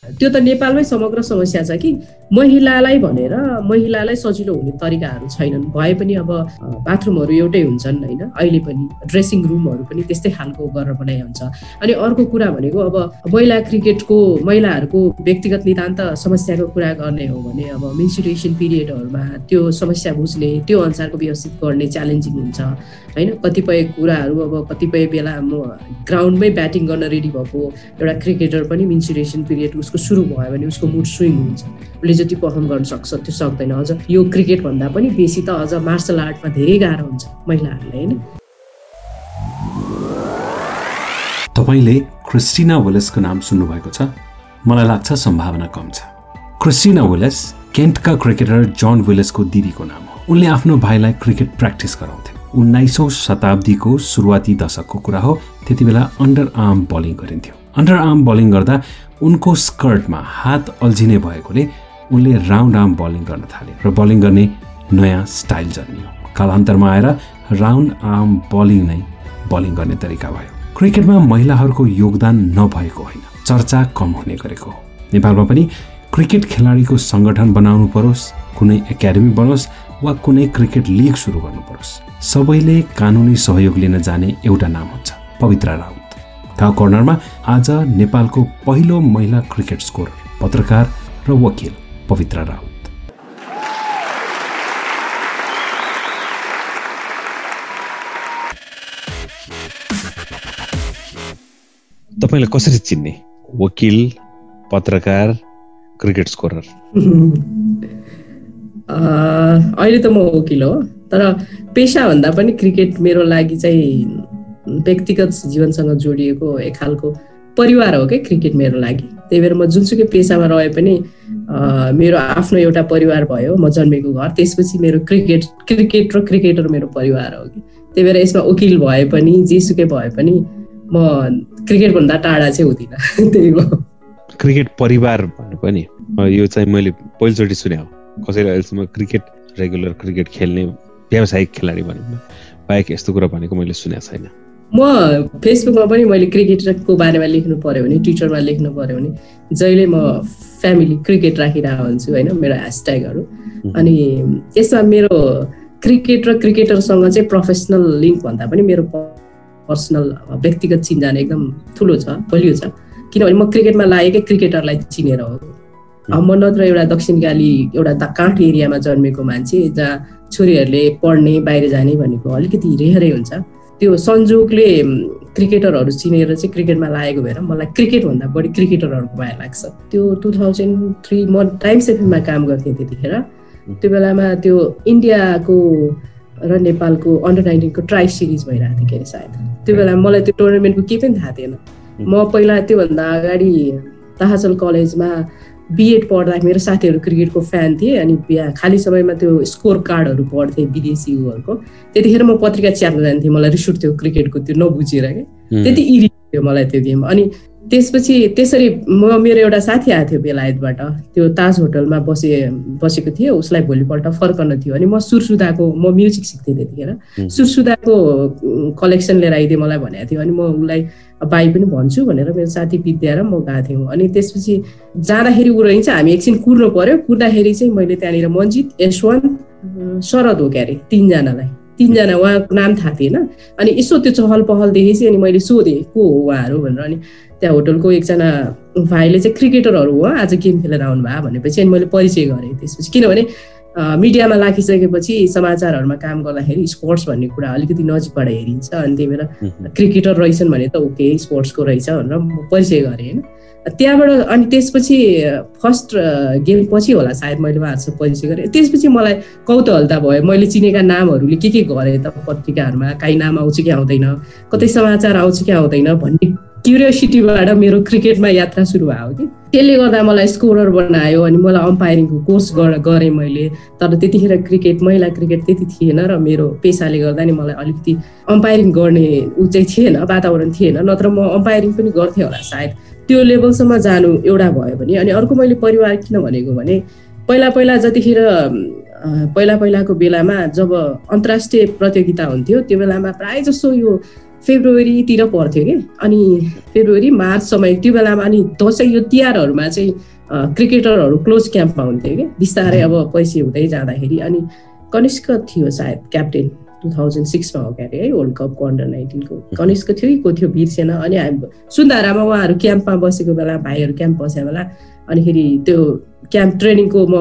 त्यो त नेपालमै समग्र समस्या छ कि। महिलालाई भनेर महिलालाई सजिलो हुने तरिकाहरू छैनन्। भए पनि अब बाथरुमहरू एउटै हुन्छन् होइन। अहिले पनि ड्रेसिङ रुमहरू पनि त्यस्तै खालको गरेर बनाइ हुन्छ। अनि अर्को कुरा भनेको अब महिला क्रिकेटको महिलाहरूको व्यक्तिगत नितान्त समस्याको कुरा गर्ने हो भने अब मेन्सुरेसन पिरियडहरूमा त्यो समस्या बुझ्ने त्यो अनुसारको व्यवस्थित गर्ने च्यालेन्जिङ हुन्छ। होइन? कतिपय कुराहरू अब कतिपय बेला म ग्राउन्डमै ब्याटिङ गर्न रेडी भएको एउटा क्रिकेटर पनि मेन्सुरेसन पिरियड उसको सुरु भयो भने उसको मुड स्विङ हुन्छ। उसले जति पर्फर्म गर्न सक्छ त्यो सक्दैन। अझ यो क्रिकेट भन्दा पनि बेसी त अझ मार्सल आर्टमा धेरै गाह्रो हुन्छ महिलाहरूलाई होइन? तपाईँले क्रिस्टिना वेलेसको नाम सुन्नुभएको छ? मलाई लाग्छ सम्भावना कम छ। क्रिस्टिना वेलेस केन्टका क्रिकेटर जन विलेसको दिदीको नाम हो। उनले आफ्नो भाइलाई क्रिकेट प्र्याक्टिस गराउँथे उन्नाइसौँ शताब्दीको सुरुवाती दशकको कुरा हो। त्यति बेला अन्डर आर्म बलिङ गरिन्थ्यो। अन्डर आर्म बलिङ गर्दा उनको स्कर्टमा हात अल्झिने भएकोले उनले राउन्ड आर्म बलिङ गर्न थाले र बलिङ गर्ने नयाँ स्टाइल जन्मियो। कालान्तरमा आएर राउन्ड आर्म बलिङ नै बलिङ गर्ने तरिका भयो। क्रिकेटमा महिलाहरूको योगदान नभएको होइन चर्चा कम हुने गरेको हो। नेपालमा पनि क्रिकेट खेलाडीको सङ्गठन बनाउनु परोस् कुनै एकाडेमी बनोस् वा कुनै क्रिकेट लिग सुरु गर्नु परोस् सबैले कानुनी सहयोग लिन जाने एउटा नाम हुन्छ पवित्रा राउत। थाहा कर्नरमा आज नेपालको पहिलो महिला क्रिकेट स्कोर पत्रकार र वकिल पवित्र राउत। तपाईँलाई कसरी चिन्ने? वकिल पत्रकार क्रिकेट स्कोरर? अहिले त म वकिल हो तर पेसाभन्दा पनि क्रिकेट मेरो लागि चाहिँ व्यक्तिगत जीवनसँग जोडिएको एक खालको परिवार हो क्या क्रिकेट मेरो लागि। त्यही भएर म जुनसुकै पेसामा रहे पनि मेरो आफ्नो एउटा परिवार भयो म जन्मेको घर त्यसपछि मेरो क्रिकेट क्रिकेट र क्रिकेटर मेरो परिवार हो कि। त्यही भएर यसमा वकिल भए पनि जेसुकै भए पनि म क्रिकेटभन्दा टाढा चाहिँ हुँदिनँ त्यही हो। क्रिकेट परिवार भन्नु पनि यो चाहिँ मैले पहिलोचोटि सुने हो कसैले अहिलेसम्म क्रिकेट रेगुलर क्रिकेट खेल्ने व्यावसायिक खेलाडी भनौँ न बाहेक यस्तो कुरा भनेको मैले सुनेको छैन। म फेसबुकमा पनि मैले क्रिकेटको बारेमा लेख्नु पऱ्यो भने ट्विटरमा लेख्नु पऱ्यो भने जहिले म फ्यामिली क्रिकेट राखिरहेको हुन्छु होइन मेरो ह्यासट्यागहरू। अनि यसमा मेरो क्रिकेट र क्रिकेटरसँग चाहिँ प्रोफेसनल लिङ्क भन्दा पनि मेरो पर्सनल व्यक्तिगत चिन्जान एकदम ठुलो छ बलियो छ। किनभने म क्रिकेटमा लागेकै क्रिकेटरलाई चिनेर हो। म नत्र एउटा दक्षिणकाली एउटा काठ एरियामा जन्मेको मान्छे जहाँ छोरीहरूले पढ्ने बाहिर जाने भनेको अलिकति रेहरै हुन्छ। त्यो संजोगले क्रिकेटरहरू चिनेर चाहिँ क्रिकेटमा लागेको भएर मलाई क्रिकेटभन्दा बढी क्रिकेटरहरूको माया लाग्छ। त्यो टु थाउजन्ड थ्री म टाइम्स एफएममा काम गर्थेँ त्यतिखेर। त्यो बेलामा त्यो इन्डियाको र नेपालको अन्डर नाइन्टिनको ट्राई सिरिज भइरहेको थियो के अरे सायद। त्यो बेला मलाई त्यो टुर्नामेन्टको केही पनि थाहा थिएन। म पहिला त्योभन्दा अगाडि ताहाचल कलेजमा बिएड पढ्दा मेरो साथीहरू क्रिकेटको फ्यान थिए अनि बिहा खाली समयमा त्यो स्कोर कार्डहरू पढ्थेँ विदेशी उहरूको। त्यतिखेर म पत्रिका च्याप्न जान्थेँ मलाई रिस उठ्थ्यो क्रिकेटको त्यो नबुझेर क्या त्यति इरि थियो मलाई त्यो गेम। अनि त्यसपछि त्यसरी म मेरो एउटा साथी आएको थियो बेलायतबाट। त्यो ताज होटलमा बसे बसेको थियो उसलाई भोलिपल्ट फर्कन थियो। अनि म सुरसुदाको म म्युजिक सिक्थेँ त्यतिखेर। सुरसुदाको कलेक्सन लिएर आइदिएँ मलाई भनेको थियो। अनि म उसलाई बाई पनि भन्छु भनेर मेरो साथी विद्या र म गएको थियौँ। अनि त्यसपछि जाँदाखेरि ऊ रहन्छ हामी एकछिन कुर्नु पऱ्यो कुर्दाखेरि चाहिँ मैले त्यहाँनिर मन्जित यशवन्त शरद हो क्यारे तिनजनालाई। तिनजना उहाँको नाम थाहा थिएन। अनि यसो त्यो चहल पहल देखेपछि अनि मैले सोधेँ को हो उहाँहरू? भनेर। अनि त्यहाँ होटलको एकजना भाइले चाहिँ क्रिकेटरहरू हो। आज गेम खेलेर आउनु भयो भनेपछि अनि मैले परिचय गरेँ त्यसपछि। किनभने मिडियामा लागिसकेपछि समाचारहरूमा काम गर्दाखेरि स्पोर्ट्स भन्ने कुरा अलिकति नजिकबाट हेरिन्छ। अनि त्यही भएर क्रिकेटर रहेछन् भने त ओके स्पोर्ट्सको रहेछ भनेर म परिचय गरेँ होइन। त्यहाँबाट अनि त्यसपछि फर्स्ट गेम पछि होला सायद मैले उहाँहरूसँग परिचय गरेँ। त्यसपछि मलाई कौतूहलता भयो। मैले चिनेका नामहरूले के के गरेँ त पत्रिकाहरूमा? काहीँ नाम आउँछ कि आउँदैन? कतै समाचार आउँछ कि आउँदैन भन्ने क्युरियोसिटीबाट मेरो क्रिकेटमा यात्रा सुरु भयो कि? त्यसले गर्दा मलाई स्कोरर बनायो अनि मलाई अम्पायरिङको कोर्स गरेँ मैले। तर त्यतिखेर क्रिकेट महिला क्रिकेट त्यति थिएन र मेरो पेसाले गर्दा नि मलाई अलिकति अम्पायरिङ गर्ने ऊ चाहिँ थिएन वातावरण थिएन। नत्र म अम्पायरिङ पनि गर्थेँ होला सायद। त्यो लेभलसम्म जानु एउटा भयो भने। अनि अर्को मैले परिवार किन भनेको भने पहिला पहिला जतिखेर पहिला पहिलाको बेलामा जब अन्तर्राष्ट्रिय प्रतियोगिता हुन्थ्यो त्यो बेलामा प्रायः जसो यो फेब्रुअरीतिर पर्थ्यो कि? अनि फेब्रुअरी मार्च समय त्यो बेलामा अनि दसैँ यो तिहारहरूमा चाहिँ क्रिकेटरहरू क्लोज क्याम्पमा हुन्थ्यो कि? बिस्तारै अब पैसा हुँदै जाँदाखेरि अनि कनिष्क थियो सायद क्याप्टेन टु थाउजन्ड सिक्समा हो क्यारे है वर्ल्ड कपको अन्डर नाइन्टिनको। कनिष्क थियो कि को थियो? बिर्सेन अनि सुन्दारामा उहाँहरू क्याम्पमा बसेको बेला भाइहरू क्याम्प बसेको बेला अनिखेरि त्यो क्याम्प ट्रेनिङको म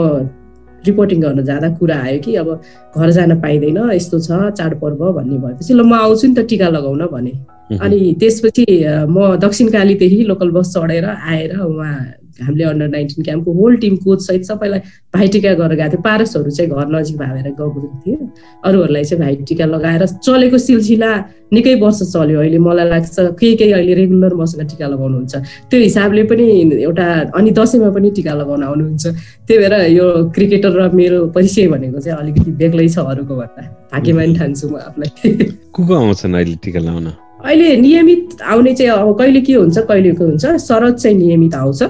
रिपोर्टिङ गर्न जाँदा कुरा आयो कि अब घर जान पाइँदैन यस्तो छ चाडपर्व भन्ने भएपछि ल म आउँछु नि त टिका लगाउन भने। अनि त्यसपछि म दक्षिण कालीदेखि लोकल बस चढेर आएर उहाँ हामीले अन्डर नाइन्टिन क्याम्पको होल टिम कोच सहित सबैलाई भाइटिका गरेर गएको थियो। पारसहरू चाहिँ घर नजिक भावेर गएको थियो। अरूहरूलाई चाहिँ भाइटिका लगाएर चलेको सिलसिला निकै वर्ष चल्यो। अहिले मलाई लाग्छ केही केही अहिले रेगुलर मसँग टिका लगाउनुहुन्छ। त्यो हिसाबले पनि एउटा अनि दसैँमा पनि टिका लगाउन आउनुहुन्छ। त्यही भएर यो क्रिकेटर र मेरो परिचय भनेको चाहिँ अलिकति बेग्लै छ अरूको भन्दा। भाग्यमानी ठान्छु म आफूलाई। को को आउँछन् अहिले टिका लगाउन? अहिले नियमित आउने चाहिँ अब कहिले के हुन्छ कहिले के हुन्छ? शरद चाहिँ नियमित आउँछ।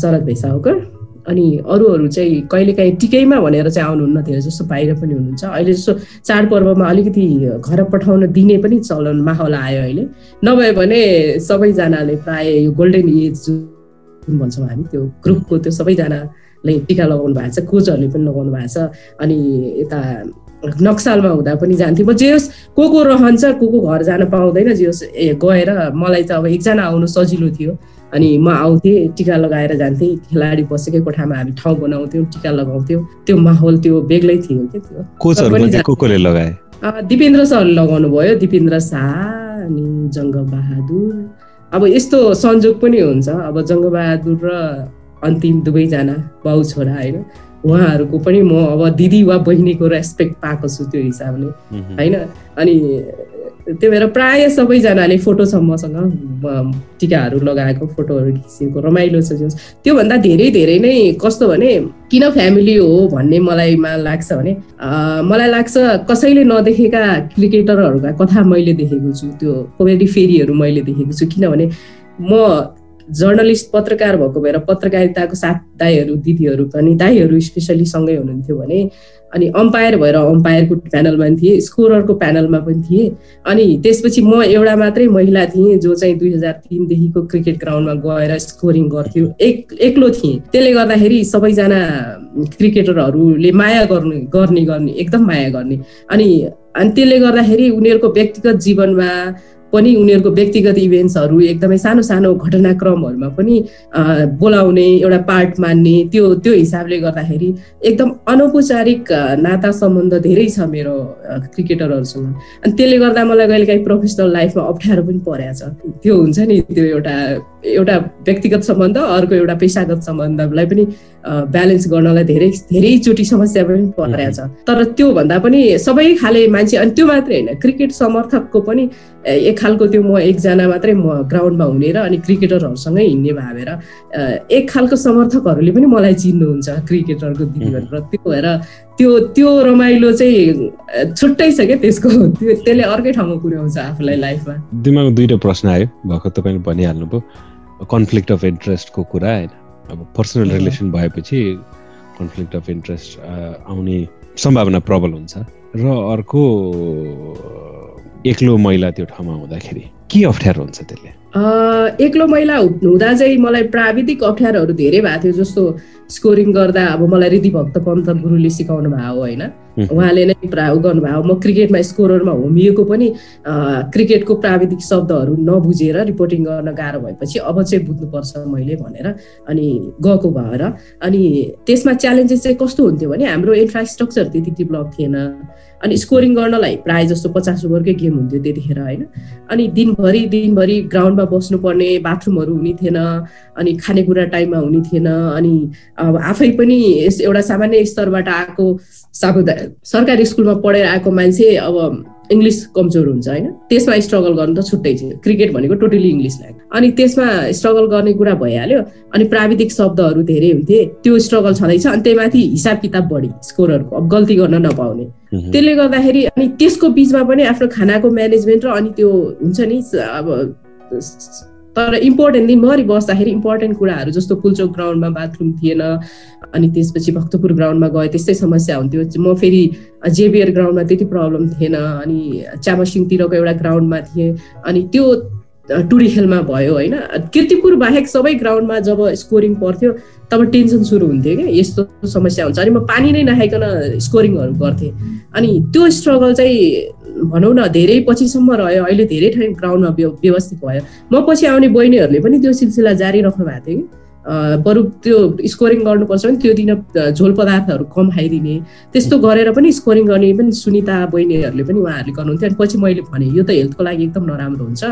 शरद भैसावकर अनि अरूहरू चाहिँ कहिलेकाहीँ टिकैमा भनेर चाहिँ आउनुहुन्न धेरै जस्तो बाहिर पनि हुनुहुन्छ। अहिले जस्तो चाडपर्वमा अलिकति घर पठाउन दिने पनि चलन माहौल आयो अहिले। नभए भने सबैजनाले प्राय यो गोल्डन एज जुन भन्छौँ हामी त्यो ग्रुपको त्यो सबैजनाले टिका लगाउनु भएको छ कोचहरूले पनि लगाउनु भएको छ। अनि यता नक्सालमा हुँदा पनि जान्थेँ म जे होस् को को रहन्छ को को घर जान पाउँदैन जे होस् ए गएर मलाई त अब एकजना आउनु सजिलो थियो। अनि म आउँथेँ टिका लगाएर जान्थेँ। खेलाडी बसेकै कोठामा हामी ठाउँ बनाउँथ्यौँ टिका लगाउँथ्यौँ। त्यो माहौल त्यो बेग्लै थियो कि त्यो? लगाए? दिपेन्द्र सरले लगाउनु भयो। दिपेन्द्र शाह अनि जङ्ग बहादुर अब यस्तो संजोग पनि हुन्छ। अब जङ्ग बहादुर र अन्तिम दुवैजना बाउ छोरा होइन? उहाँहरूको पनि म अब दिदी वा बहिनीको रेस्पेक्ट पाएको छु त्यो हिसाबले होइन? अनि त्यही भएर प्राय सबैजनाले फोटो छ मसँग टिकाहरू लगाएको फोटोहरू खिचेको रमाइलो छ जस त्योभन्दा धेरै धेरै नै कस्तो भने किन फ्यामिली हो भन्ने मलाईमा लाग्छ भने मलाई लाग्छ कसैले नदेखेका क्रिकेटरहरूका कथा मैले देखेको छु त्यो कमेडी फेरीहरू मैले देखेको छु। किनभने म जर्नलिस्ट पत्रकार भएको भएर पत्रकारिताको साथ दाईहरू दिदीहरू पनि दाईहरू स्पेसली सँगै हुनुहुन्थ्यो भने अनि अम्पायर भएर अम्पायरको प्यानलमा पनि थिएँ स्कोररको प्यानलमा पनि थिएँ। अनि त्यसपछि म एउटा मात्रै महिला थिएँ जो चाहिँ दुई हजार तिनदेखिको क्रिकेट ग्राउन्डमा गएर स्कोरिङ गर्थ्यो। एक एक्लो थिएँ। त्यसले गर्दाखेरि सबैजना क्रिकेटरहरूले माया गर्ने गर्ने गर्ने एकदम माया गर्ने। अनि अनि त्यसले गर्दाखेरि उनीहरूको व्यक्तिगत जीवनमा पनि उनीहरूको व्यक्तिगत इभेन्ट्सहरू एकदमै सानो सानो घटनाक्रमहरूमा पनि बोलाउने एउटा पार्ट मान्ने त्यो त्यो हिसाबले गर्दाखेरि एकदम अनौपचारिक नाता सम्बन्ध धेरै छ मेरो क्रिकेटरहरूसँग। अनि त्यसले गर्दा मलाई कहिलेकाहीँ प्रोफेसनल लाइफमा अप्ठ्यारो पनि परेको छ। त्यो हुन्छ नि त्यो एउटा एउटा व्यक्तिगत सम्बन्ध अर्को एउटा पेसागत सम्बन्धलाई पनि ब्यालेन्स गर्नलाई धेरै धेरैचोटि समस्या पनि परेको छ। तर त्योभन्दा पनि सबै खाले मान्छे अनि त्यो मात्रै होइन क्रिकेट समर्थकको पनि एक खालको त्यो म एकजना मात्रै म ग्राउन्डमा हुने र अनि क्रिकेटरहरूसँगै हिँड्ने भावेर एक खालको समर्थकहरूले पनि मलाई चिन्नुहुन्छ क्रिकेटरको दिदी भनेर त्यो भएर। त्यो त्यो रमाइलो चाहिँ छुट्टै छ क्या त्यसको। त्यो त्यसले अर्कै ठाउँमा पुर्याउँछ आफूलाई लाइफमा। दिमागमा दुईवटा प्रश्न आयो। भएको तपाईँले भनिहाल्नुभयो। कन्फ्लिक्ट अफ इन्ट्रेस्टको कुरा होइन? अब पर्सनल रिलेसन भएपछि कन्फ्लिक्ट अफ इन्ट्रेस्ट आउने सम्भावना प्रबल हुन्छ। र अर्को एक्लो महिला त्यो ठाउँमा हुँदाखेरि के अप्ठ्यारो हुन्छ त्यसले? एक्लो महिला हुँदा चाहिँ मलाई प्राविधिक अप्ठ्यारोहरू धेरै भएको थियो जस्तो स्कोरिङ गर्दा अब मलाई रिधि भक्त पन्त गुरुले सिकाउनु भयो होइन। उहाँले नै गर्नुभयो म क्रिकेटमा स्कोरमा होमिएको पनि क्रिकेटको प्राविधिक शब्दहरू नबुझेर रिपोर्टिङ गर्न गाह्रो भएपछि अब चाहिँ बुझ्नुपर्छ मैले भनेर अनि गएको भएर। अनि त्यसमा च्यालेन्जेस चाहिँ कस्तो हुन्थ्यो भने हाम्रो इन्फ्रास्ट्रक्चर त्यति डेभलप थिएन। अनि स्कोरिङ गर्नलाई प्रायः जस्तो पचास ओभरकै गेम हुन्थ्यो त्यतिखेर होइन। अनि दिनभरि दिनभरि ग्राउन्डमा बस्नुपर्ने बाथरुमहरू हुने थिएन। अनि खानेकुरा टाइममा हुने थिएन। अनि अब आफै पनि एउटा सामान्य स्तरबाट आएको सामुदाय सरकारी स्कुलमा पढेर आएको मान्छे अब इङ्ग्लिस कमजोर हुन्छ होइन। त्यसमा स्ट्रगल गर्नु त छुट्टै छ क्रिकेट भनेको टोटली इङ्ग्लिस ल्याङ अनि त्यसमा स्ट्रगल गर्ने कुरा भइहाल्यो। अनि प्राविधिक शब्दहरू धेरै हुन्थे। त्यो स्ट्रगल छँदैछ। अनि त्यही माथि हिसाब किताब बढी स्कोरहरूको अब गल्ती गर्न नपाउने। त्यसले गर्दाखेरि अनि त्यसको बिचमा पनि आफ्नो खानाको म्यानेजमेन्ट र अनि त्यो हुन्छ नि अब तर इम्पोर्टेन्ट दिनभरि बस्दाखेरि इम्पोर्टेन्ट कुराहरू जस्तो पुल्चोक ग्राउन्डमा बाथरुम थिएन अनि त्यसपछि भक्तपुर ग्राउन्डमा गए त्यस्तै समस्या हुन्थ्यो। म फेरि जेबियर ग्राउन्डमा त्यति प्रब्लम थिएन अनि चामसिङतिरको एउटा ग्राउन्डमा थिएँ अनि त्यो टुडी खेलमा भयो होइन? किर्तिपुर बाहेक सबै ग्राउन्डमा जब स्कोरिङ पर्थ्यो तब टेन्सन सुरु हुन्थ्यो क्या। यस्तो समस्या हुन्छ। अनि म पानी नै नखाइकन स्कोरिङहरू गर्थेँ। अनि त्यो स्ट्रगल चाहिँ भनौँ न धेरै पछिसम्म रह्यो। अहिले धेरै ठाउँ ग्राउन्डमा व्यवस्थित भयो। म पछि आउने बहिनीहरूले पनि त्यो सिलसिला जारी राख्नु भएको थियो कि। बरु त्यो स्कोरिङ गर्नुपर्छ भने त्यो दिन झोल पदार्थहरू कम खाइदिने। त्यस्तो गरेर पनि स्कोरिङ गर्ने पनि सुनिता बहिनीहरूले पनि उहाँहरूले गर्नुहुन्थ्यो। अनि पछि मैले भने यो त हेल्थको लागि एकदम नराम्रो हुन्छ।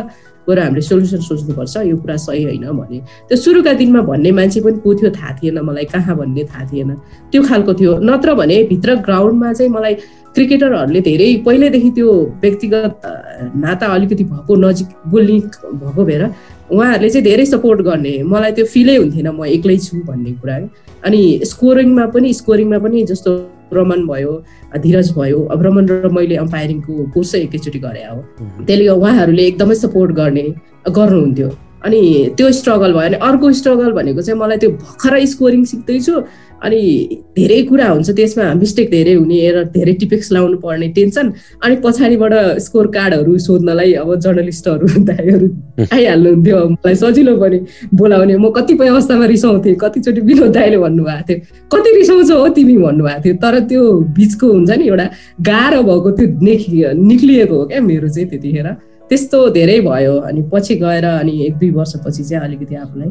गएर हामीले सोल्युसन सोच्नुपर्छ। यो कुरा सही होइन भने। त्यो सुरुका दिनमा भन्ने मान्छे पनि को थियो थाहा थिएन मलाई। कहाँ भन्ने थाहा थिएन। त्यो खालको थियो। नत्र भने भित्र ग्राउन्डमा चाहिँ मलाई क्रिकेटरहरूले धेरै पहिल्यैदेखि त्यो व्यक्तिगत नाता अलिकति भएको नजिक बोल्ने भएको भएर उहाँहरूले चाहिँ धेरै सपोर्ट गर्ने। मलाई त्यो फिलै हुन्थेन म एक्लै छु भन्ने कुरा। अनि स्कोरिङमा पनि स्कोरिङमा पनि जस्तो रमन भयो धीरज भयो अब रमन र मैले अम्पायरिङको कोर्सै एकैचोटि गरे हो। त्यसले उहाँहरूले एकदमै सपोर्ट गर्ने गर्नुहुन्थ्यो। अनि त्यो स्ट्रगल भयो। अनि अर्को स्ट्रगल भनेको चाहिँ मलाई त्यो भर्खरै स्कोरिङ सिक्दैछु अनि धेरै कुरा हुन्छ त्यसमा मिस्टेक धेरै हुने र धेरै टिपिक्स लाउनु पर्ने टेन्सन अनि पछाडिबाट स्कोर कार्डहरू सोध्नलाई अब जर्नलिस्टहरू दाईहरू आइहाल्नुहुन्थ्यो। मलाई सजिलो पनि बोलाउने। म कतिपय अवस्थामा रिसाउँथेँ। कतिचोटि विनोद दाईले भन्नुभएको थियो कति रिसाउँछौ हो तिमी? भन्नुभएको थियो। तर त्यो बिचको हुन्छ नि एउटा गाह्रो भएको त्यो निक्लिएको हो क्या मेरो चाहिँ त्यतिखेर। त्यस्तो धेरै भयो। अनि पछि गएर अनि एक दुई वर्षपछि चाहिँ अलिकति आफूलाई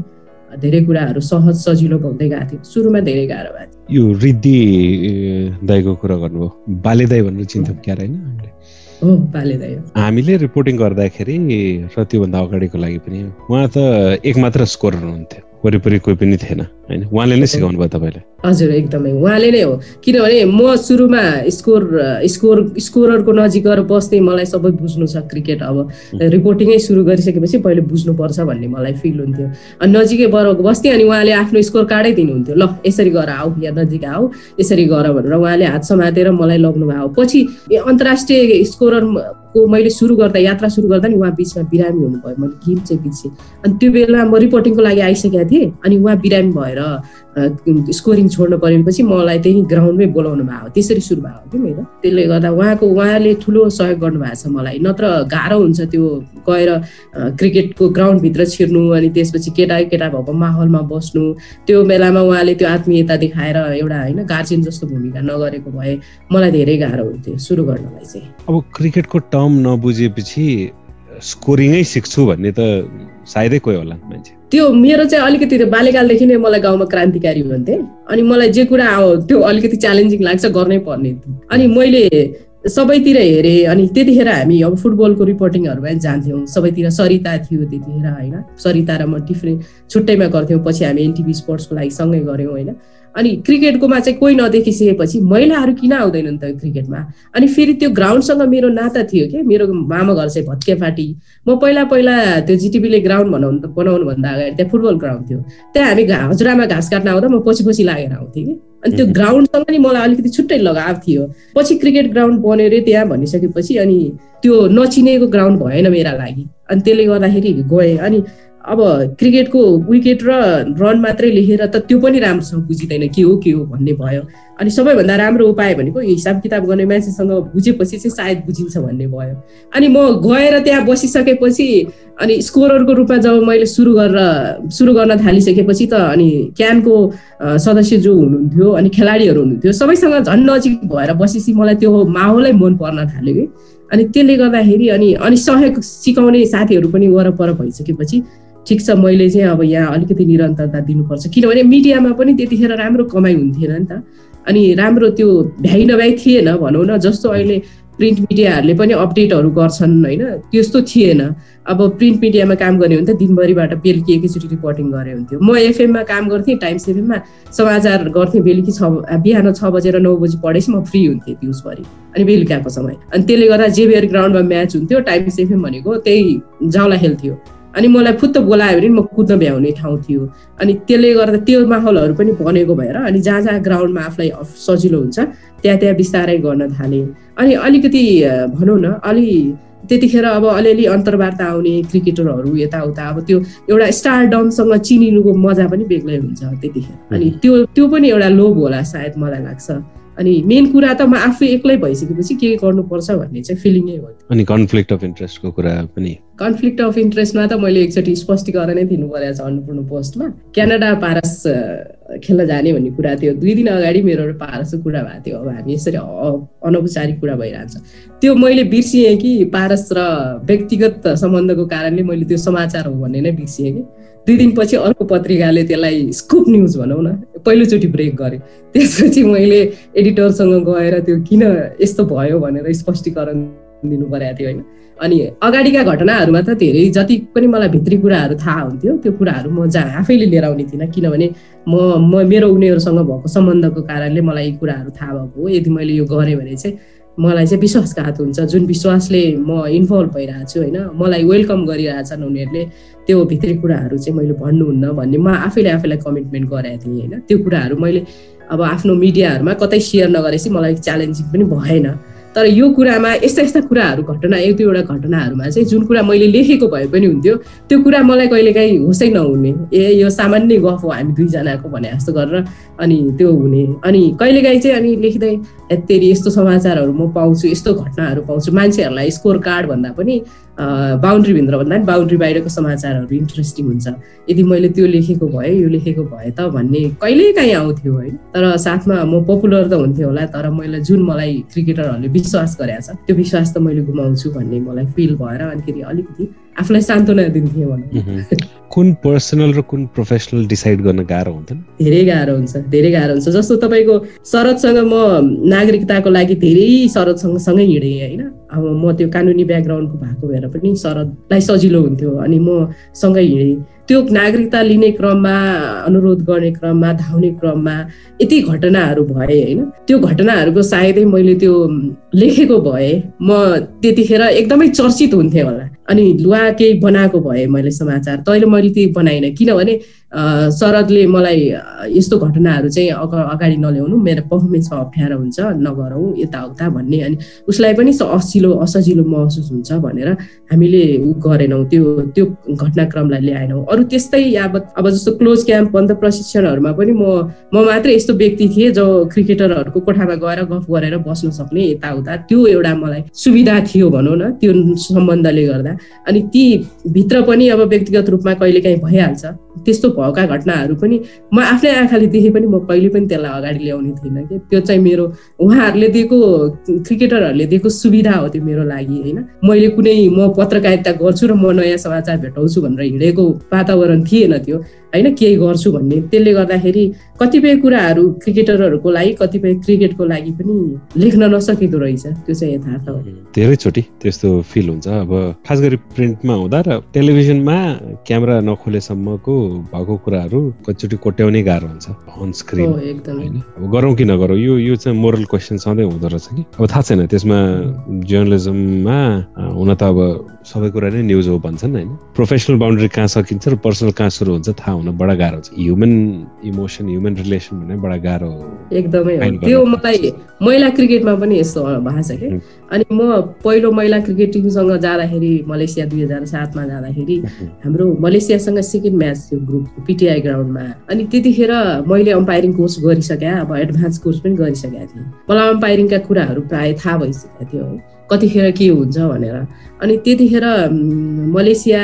धेरै कुराहरू सहज सजिलो हुँदै गएको थियो। सुरुमा धेरै गाह्रो भएको थियो। यो रिद्धि दाईको कुरा गर्नुभयो। बाले दाई भनेर चिन्थ्यौँ क्या होइन? हो बाले दाई हामीले रिपोर्टिङ गर्दाखेरि र त्योभन्दा अगाडिको लागि पनि उहाँ त एक मात्र स्कोर हुनुहुन्थ्यो। वरिपरि कोही पनि थिएन होइन? उहाँले नै सिकाउनु भयो तपाईँले। हजुर एकदमै। उहाँले नै हो। किनभने म सुरुमा स्कोर स्कोर स्कोररको नजिक गएर बस्ने मलाई सबै बुझ्नु छ क्रिकेट अब। रिपोर्टिङै सुरु गरिसकेपछि पहिले बुझ्नुपर्छ भन्ने मलाई फिल हुन्थ्यो। अनि नजिकै बर बस्थेँ अनि उहाँले आफ्नो स्कोर कार्डै दिनुहुन्थ्यो। ल यसरी गर आऊ या नजिक आऊ यसरी गर भनेर उहाँले हात समातेर मलाई लग्नु भयो पछि अन्तर्राष्ट्रिय स्कोरर को मैले सुरु गर्दा यात्रा सुरु गर्दा नि उहाँ बिचमा बिरामी हुनुभयो। मैले गेम चाहिँ बिर्सेँ। अनि त्यो बेला म रिपोर्टिङको लागि आइसकेको थिएँ अनि उहाँ बिरामी भएर स्कोरिङ छोड्नु परेपछि मलाई त्यही ग्राउन्डमै बोलाउनु भएको त्यसरी सुरु भएको कि मेरो? त्यसले गर्दा उहाँको उहाँले ठुलो सहयोग गर्नुभएको छ मलाई। नत्र गाह्रो हुन्छ त्यो गएर क्रिकेटको ग्राउन्डभित्र छिर्नु अनि त्यसपछि केटा केटा भएको माहौलमा बस्नु। त्यो बेलामा उहाँले त्यो आत्मीयता देखाएर एउटा होइन गार्जेन जस्तो भूमिका नगरेको भए मलाई धेरै गाह्रो हुन्थ्यो सुरु गर्नलाई चाहिँ। अब क्रिकेटको टर्म नबुझेपछि स्कोरिङै सिक्छु भन्ने त सायदै कोही होला मान्छे। त्यो मेरो चाहिँ अलिकति बाल्यकालदेखि नै मलाई गाउँमा क्रान्तिकारी भन्थे। अनि मलाई जे कुरा त्यो अलिकति च्यालेन्जिङ लाग्छ गर्नै पर्ने। अनि मैले सबैतिर हेरेँ अनि त्यतिखेर हामी अब फुटबलको रिपोर्टिङहरूमा जान्थ्यौँ। सबैतिर सरिता थियो त्यतिखेर होइन। सरिता र म डिफ्रेन्ट छुट्टैमा गर्थ्यौँ पछि हामी एनटिभी स्पोर्ट्सको लागि सँगै गऱ्यौँ होइन। अनि क्रिकेटकोमा चाहिँ कोही नदेखिसकेपछि महिलाहरू किन आउँदैनन् त क्रिकेटमा? अनि फेरि त्यो ग्राउन्डसँग मेरो नाता थियो कि? मेरो मामा घर चाहिँ भत्केपाटी म पहिला पहिला त्यो जिटिपीले ग्राउन्ड बनाउनु बनाउनुभन्दा अगाडि त्यहाँ फुटबल ग्राउन्ड थियो। त्यहाँ हामी हजुरआमा घाँस काट्न आउँदा म पछि पछि लागेर आउँथेँ कि। अनि त्यो ग्राउन्डसँग नि मलाई अलिकति छुट्टै लगाव थियो। पछि क्रिकेट ग्राउन्ड बन्यो अरे त्यहाँ भनिसकेपछि अनि त्यो नचिनेको ग्राउन्ड भएन मेरा लागि। अनि त्यसले गर्दाखेरि गएँ। अनि अब क्रिकेटको विकेट र रन मात्रै लेखेर त त्यो पनि राम्रोसँग बुझिँदैन के हो के हो भन्ने भयो। अनि सबैभन्दा राम्रो उपाय भनेको हिसाब किताब गर्ने मान्छेसँग बुझेपछि चाहिँ सायद बुझिन्छ भन्ने भयो। अनि म गएर त्यहाँ बसिसकेपछि अनि स्कोररको रूपमा जब मैले सुरु गरेर सुरु गर्न थालिसकेपछि त अनि क्यानको सदस्य जो हुनुहुन्थ्यो अनि खेलाडीहरू हुनुहुन्थ्यो सबैसँग झन् नजिक भएर बसेपछि मलाई त्यो माहौलै मन पर्न थाल्यो कि। अनि त्यसले गर्दाखेरि अनि अनि सहयोग सिकाउने साथीहरू पनि वरपर भइसकेपछि ठिक छ मैले चाहिँ अब यहाँ अलिकति निरन्तरता दिनुपर्छ। किनभने मिडियामा पनि त्यतिखेर राम्रो कमाइ हुन्थेन नि त। अनि राम्रो त्यो भ्याइ नभ्याइ थिएन भनौँ न जस्तो अहिले प्रिन्ट मिडियाहरूले पनि अपडेटहरू गर्छन् होइन? त्यस्तो थिएन। अब प्रिन्ट मिडियामा काम गर्ने हो भने त दिनभरिबाट बेलुकी एकैचोटि रिपोर्टिङ गरे हुन्थ्यो। म एफएममा काम गर्थेँ टाइम्स एफएममा समाचार गर्थेँ बेलुकी छ बिहान छ बजेर नौ बजी पढेपछि म फ्री हुन्थेँ दिउँसभरि अनि बेलुकाको समय। अनि त्यसले गर्दा जेबिआर ग्राउन्डमा म्याच हुन्थ्यो टाइम्स एफएम भनेको त्यही जाउला खेल्थ्यो। अनि मलाई फुत्त बोलायो भने म कुद्न भ्याउने ठाउँ थियो। अनि त्यसले गर्दा त्यो माहौलहरू पनि बनेको भएर अनि जहाँ जहाँ ग्राउन्डमा आफूलाई सजिलो हुन्छ त्यहाँ त्यहाँ बिस्तारै गर्न थालेँ। अनि अलिकति भनौँ न अलि त्यतिखेर अब अलिअलि अन्तर्वार्ता आउने क्रिकेटरहरू यताउता अब त्यो एउटा स्टारडमसँग चिनिनुको मजा पनि बेग्लै हुन्छ त्यतिखेर। अनि त्यो त्यो पनि एउटा लोभ होला सायद मलाई लाग्छ। अनि मेन कुरा त म आफै एक्लै भइसकेपछि के गर्नुपर्छ भन्ने चाहिँ फिलिङै हो अनि कन्फ्लिक्ट अफ इन्ट्रेस्टको कुरा पनि। कन्फ्लिक्ट अफ इन्ट्रेस्टमा त मैले एकचोटि स्पष्टीकरण नै दिनु परेको छ अन्नपूर्ण पोस्टमा। क्यानाडा पारस खेल्न जाने भन्ने कुरा थियो। दुई दिन अगाडि मेरो पारसको कुरा भएको थियो। अब हामी यसरी अनौपचारिक कुरा भइरहन्छ। त्यो मैले बिर्सिएँ कि पारस र व्यक्तिगत सम्बन्धको कारणले मैले त्यो समाचार हो भन्ने नै बिर्सिएँ कि। दुई दिनपछि अर्को पत्रिकाले त्यसलाई स्कुप न्युज भनौँ न पहिलोचोटि ब्रेक गरेँ। त्यसपछि मैले एडिटरसँग गएर त्यो किन यस्तो भयो भनेर स्पष्टीकरण दिनु परेको थियो होइन। अनि अगाडिका घटनाहरूमा त धेरै जति पनि मलाई भित्री कुराहरू थाहा हुन्थ्यो त्यो कुराहरू म जहाँ आफैले लिएर आउने थिइनँ। किनभने म म मेरो उनीहरूसँग भएको सम्बन्धको कारणले मलाई यी कुराहरू थाहा भएको हो। यदि मैले यो गरेँ भने चाहिँ मलाई चाहिँ विश्वासघात हुन्छ। जुन विश्वासले म इन्भल्भ भइरहेको छु होइन मलाई वेलकम गरिरहेछन् उनीहरूले त्यो भित्री कुराहरू चाहिँ मैले भन्नुहुन्न भन्ने म आफैले आफैलाई कमिटमेन्ट गरेको थिएँ होइन। त्यो कुराहरू मैले अब आफ्नो मिडियाहरूमा कतै सेयर नगरेपछि मलाई च्यालेन्जिङ पनि भएन। तर यो कुरामा यस्ता यस्ता कुराहरू घटना एक दुईवटा घटनाहरूमा चाहिँ जुन कुरा मैले लेखेको भए पनि हुन्थ्यो त्यो कुरा मलाई कहिलेकाहीँ होसै नहुने। ए यो सामान्य गफ हो हामी दुईजनाको भने जस्तो गरेर अनि त्यो हुने। अनि कहिलेकाहीँ चाहिँ अनि लेख्दै यति यस्तो समाचारहरू म पाउँछु यस्तो घटनाहरू पाउँछु। मान्छेहरूलाई स्कोर कार्ड भन्दा पनि बााउन्ड्रीभित्र भन्दा पनि बााउन्ड्री बाहिरको समाचारहरू इन्ट्रेस्टिङ हुन्छ। यदि मैले त्यो लेखेको भए यो लेखेको भए त भन्ने कहिल्यै काहीँ आउँथ्यो है तर साथमा म पपुलर त हुन्थ्यो होला तर मैले जुन मलाई क्रिकेटरहरूले विश्वास गरेको त्यो विश्वास त मैले गुमाउँछु भन्ने मलाई फिल भएर अनिखेरि अलिकति आफूलाई सान्त्वना दिन्थेँ भनौँ। कुन पर्सनल र कुन प्रोफेसनल डिसाइड गर्न गाह्रो हुन्थ्यो? धेरै गाह्रो हुन्छ धेरै गाह्रो हुन्छ। जस्तो तपाईँको शरदसँग म नागरिकताको लागि धेरै शरदसँग सँगै हिँडेँ होइन? अब म त्यो कानुनी ब्याकग्राउन्डको भएको भएर पनि शरदलाई सजिलो हुन्थ्यो अनि म सँगै हिँडेँ त्यो नागरिकता लिने क्रममा अनुरोध गर्ने क्रममा धाउने क्रममा यति घटनाहरू भए होइन। त्यो घटनाहरूको सायदै मैले त्यो लेखेको भए म त्यतिखेर एकदमै चर्चित हुन्थेँ होला। अनि लुवा केही बनाएको भए मैले समाचार। तैँले मैले त्यही बनाइनँ। किनभने शरदले मलाई यस्तो घटनाहरू चाहिँ अग अगाडि नल्याउनु मेरो पर्फर्मेन्समा अप्ठ्यारो हुन्छ नगरौँ यताउता भन्ने अनि उसलाई पनि असिलो असजिलो महसुस हुन्छ भनेर हामीले उ गरेनौँ त्यो त्यो घटनाक्रमलाई ल्याएनौँ। अरू त्यस्तै अब अब जस्तो क्लोज क्याम्प अन्त प्रशिक्षणहरूमा पनि म म मात्रै यस्तो व्यक्ति थिएँ जो क्रिकेटरहरूको कोठामा गएर गफ गरेर बस्न सक्ने यताउता त्यो एउटा मलाई सुविधा थियो भनौँ न त्यो सम्बन्धले गर्दा। अनि ती भित्र पनि अब व्यक्तिगत रूपमा कहिलेकाहीँ भइहाल्छ त्यस्तो भएका घटनाहरू पनि म आफ्नै आँखाले देखे पनि म कहिले पनि त्यसलाई अगाडि ल्याउने थिइनँ कि। त्यो चाहिँ मेरो उहाँहरूले दिएको क्रिकेटरहरूले दिएको सुविधा हो त्यो मेरो लागि होइन। मैले कुनै म पत्रकारिता गर्छु र म नयाँ समाचार भेटाउँछु भनेर हिँडेको वातावरण थिएन त्यो। होइन केही गर्छु भन्ने। त्यसले गर्दाखेरि कतिपय कुराहरू क्रिकेटरहरूको लागि कतिपय क्रिकेटको लागि पनि लेख्न नसकिँदो रहेछ। त्यो चाहिँ यथार्थ हो। धेरैचोटि त्यस्तो फिल हुन्छ। अब खास गरी प्रिन्टमा हुँदा र टेलिभिजनमा क्यामेरा नखोलेसम्मको भएको कुराहरू कतिचोटि कोट्याउने गाह्रो हुन्छ। अन स्क्रिन होइन? अब गरौँ कि नगरौँ यो यो चाहिँ मोरल क्वेसन सधैँ हुँदो रहेछ कि? अब थाहा छैन त्यसमा जर्नलिजममा हुन त अब सबै कुरा नै न्युज हो भन्छन् होइन? प्रोफेसनल बााउन्ड्री कहाँ सकिन्छ र पर्सनल कहाँ सुरु हुन्छ थाहा हुन बडा गाह्रो छ। ह्युमन इमोसन ह्युमन रिलेसन भन्ने बडा गाह्रो एकदमै त्यो मलाई महिला क्रिकेटमा पनि यस्तो भएको छ कि। अनि म पहिलो महिला क्रिकेट टिमसँग जाँदाखेरि मलेसिया दुई हजार सातमा जाँदाखेरि हाम्रो मलेसियासँग सेकेन्ड म्याच थियो ग्रुपको पिटिआई ग्राउन्डमा। अनि त्यतिखेर मैले अम्पायरिङ कोर्स गरिसकेँ अब एडभान्स कोर्स पनि गरिसकेको थिएँ। मलाई अम्पायरिङका कुराहरू प्रायः थाहा भइसकेको थियो। कतिखेर के हुन्छ भनेर। अनि त्यतिखेर मलेसिया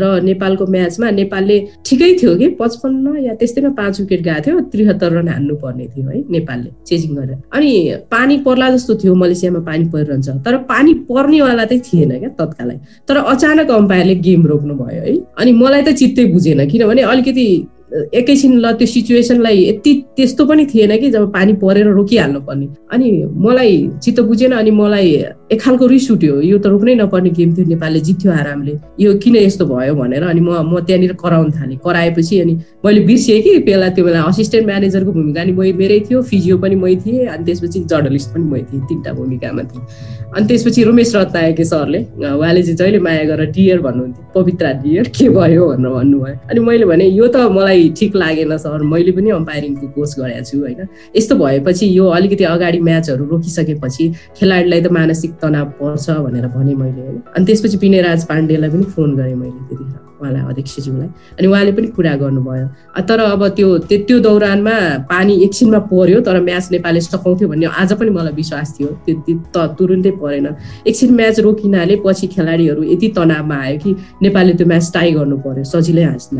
र नेपालको म्याचमा नेपालले ठिकै थियो कि पचपन्न या त्यस्तैमा पाँच विकेट गएको थियो त्रिहत्तर रन हान्नु पर्ने थियो है नेपालले चेजिङ गरेर। अनि पानी पर्ला जस्तो थियो मलेसियामा पानी परिरहन्छ। तर पानी पर्नेवाला चाहिँ थिएन क्या तत्कालै। तर अचानक अम्पायरले गेम रोक्नु भयो है। अनि मलाई त चित्तै बुझेन किनभने अलिकति एकैछिन ल त्यो सिचुएसनलाई यति त्यस्तो पनि थिएन कि जब पानी परेर रोकिहाल्नु पर्ने अनि मलाई चित्त बुझेन अनि मलाई एक खालको रिस उठ्यो यो त रोक्नै नपर्ने गेम थियो नेपालले जित्थ्यो आरामले। यो किन यस्तो भयो भनेर अनि म म त्यहाँनिर कराउन थालेँ। कराएपछि अनि मैले बिर्सेँ कि बेला त्यो बेला असिस्टेन्ट म्यानेजरको भूमिका नि मै मेरै थियो फिजियो पनि मै थिएँ अनि त्यसपछि जर्नलिस्ट पनि मै थिएँ तिनवटा भूमिकामा थिएँ। अनि त्यसपछि रमेश रत्नायके सरले उहाँले चाहिँ जहिले माया गरेर डियर भन्नुहुन्थ्यो। पवित्रा डियर के भयो भनेर भन्नुभयो। अनि मैले भने यो त मलाई ठिक लागेन सर मैले पनि अम्पायरिङको कोर्स गरेको छु होइन। यस्तो भएपछि यो अलिकति अगाडि म्याचहरू रोकिसकेपछि खेलाडीलाई त मानसिक तनाव पर्छ भनेर भने मैले होइन। अनि त्यसपछि विनय राज पाण्डेलाई पनि फोन गरेँ मैले त्यतिखेर। उहाँलाई अध्यक्षज्यूलाई अनि उहाँले पनि कुरा गर्नुभयो। तर अब त्यो त्यो दौरानमा पानी एकछिनमा पर्यो तर म्याच नेपालले सकाउँथ्यो भन्ने आज पनि मलाई विश्वास थियो। त्यो त तुरुन्तै परेन। एकछिन म्याच रोकिनाले पछि खेलाडीहरू यति तनावमा आयो कि नेपालले त्यो म्याच टाई गर्नु पर्यो सजिलै हाँस्न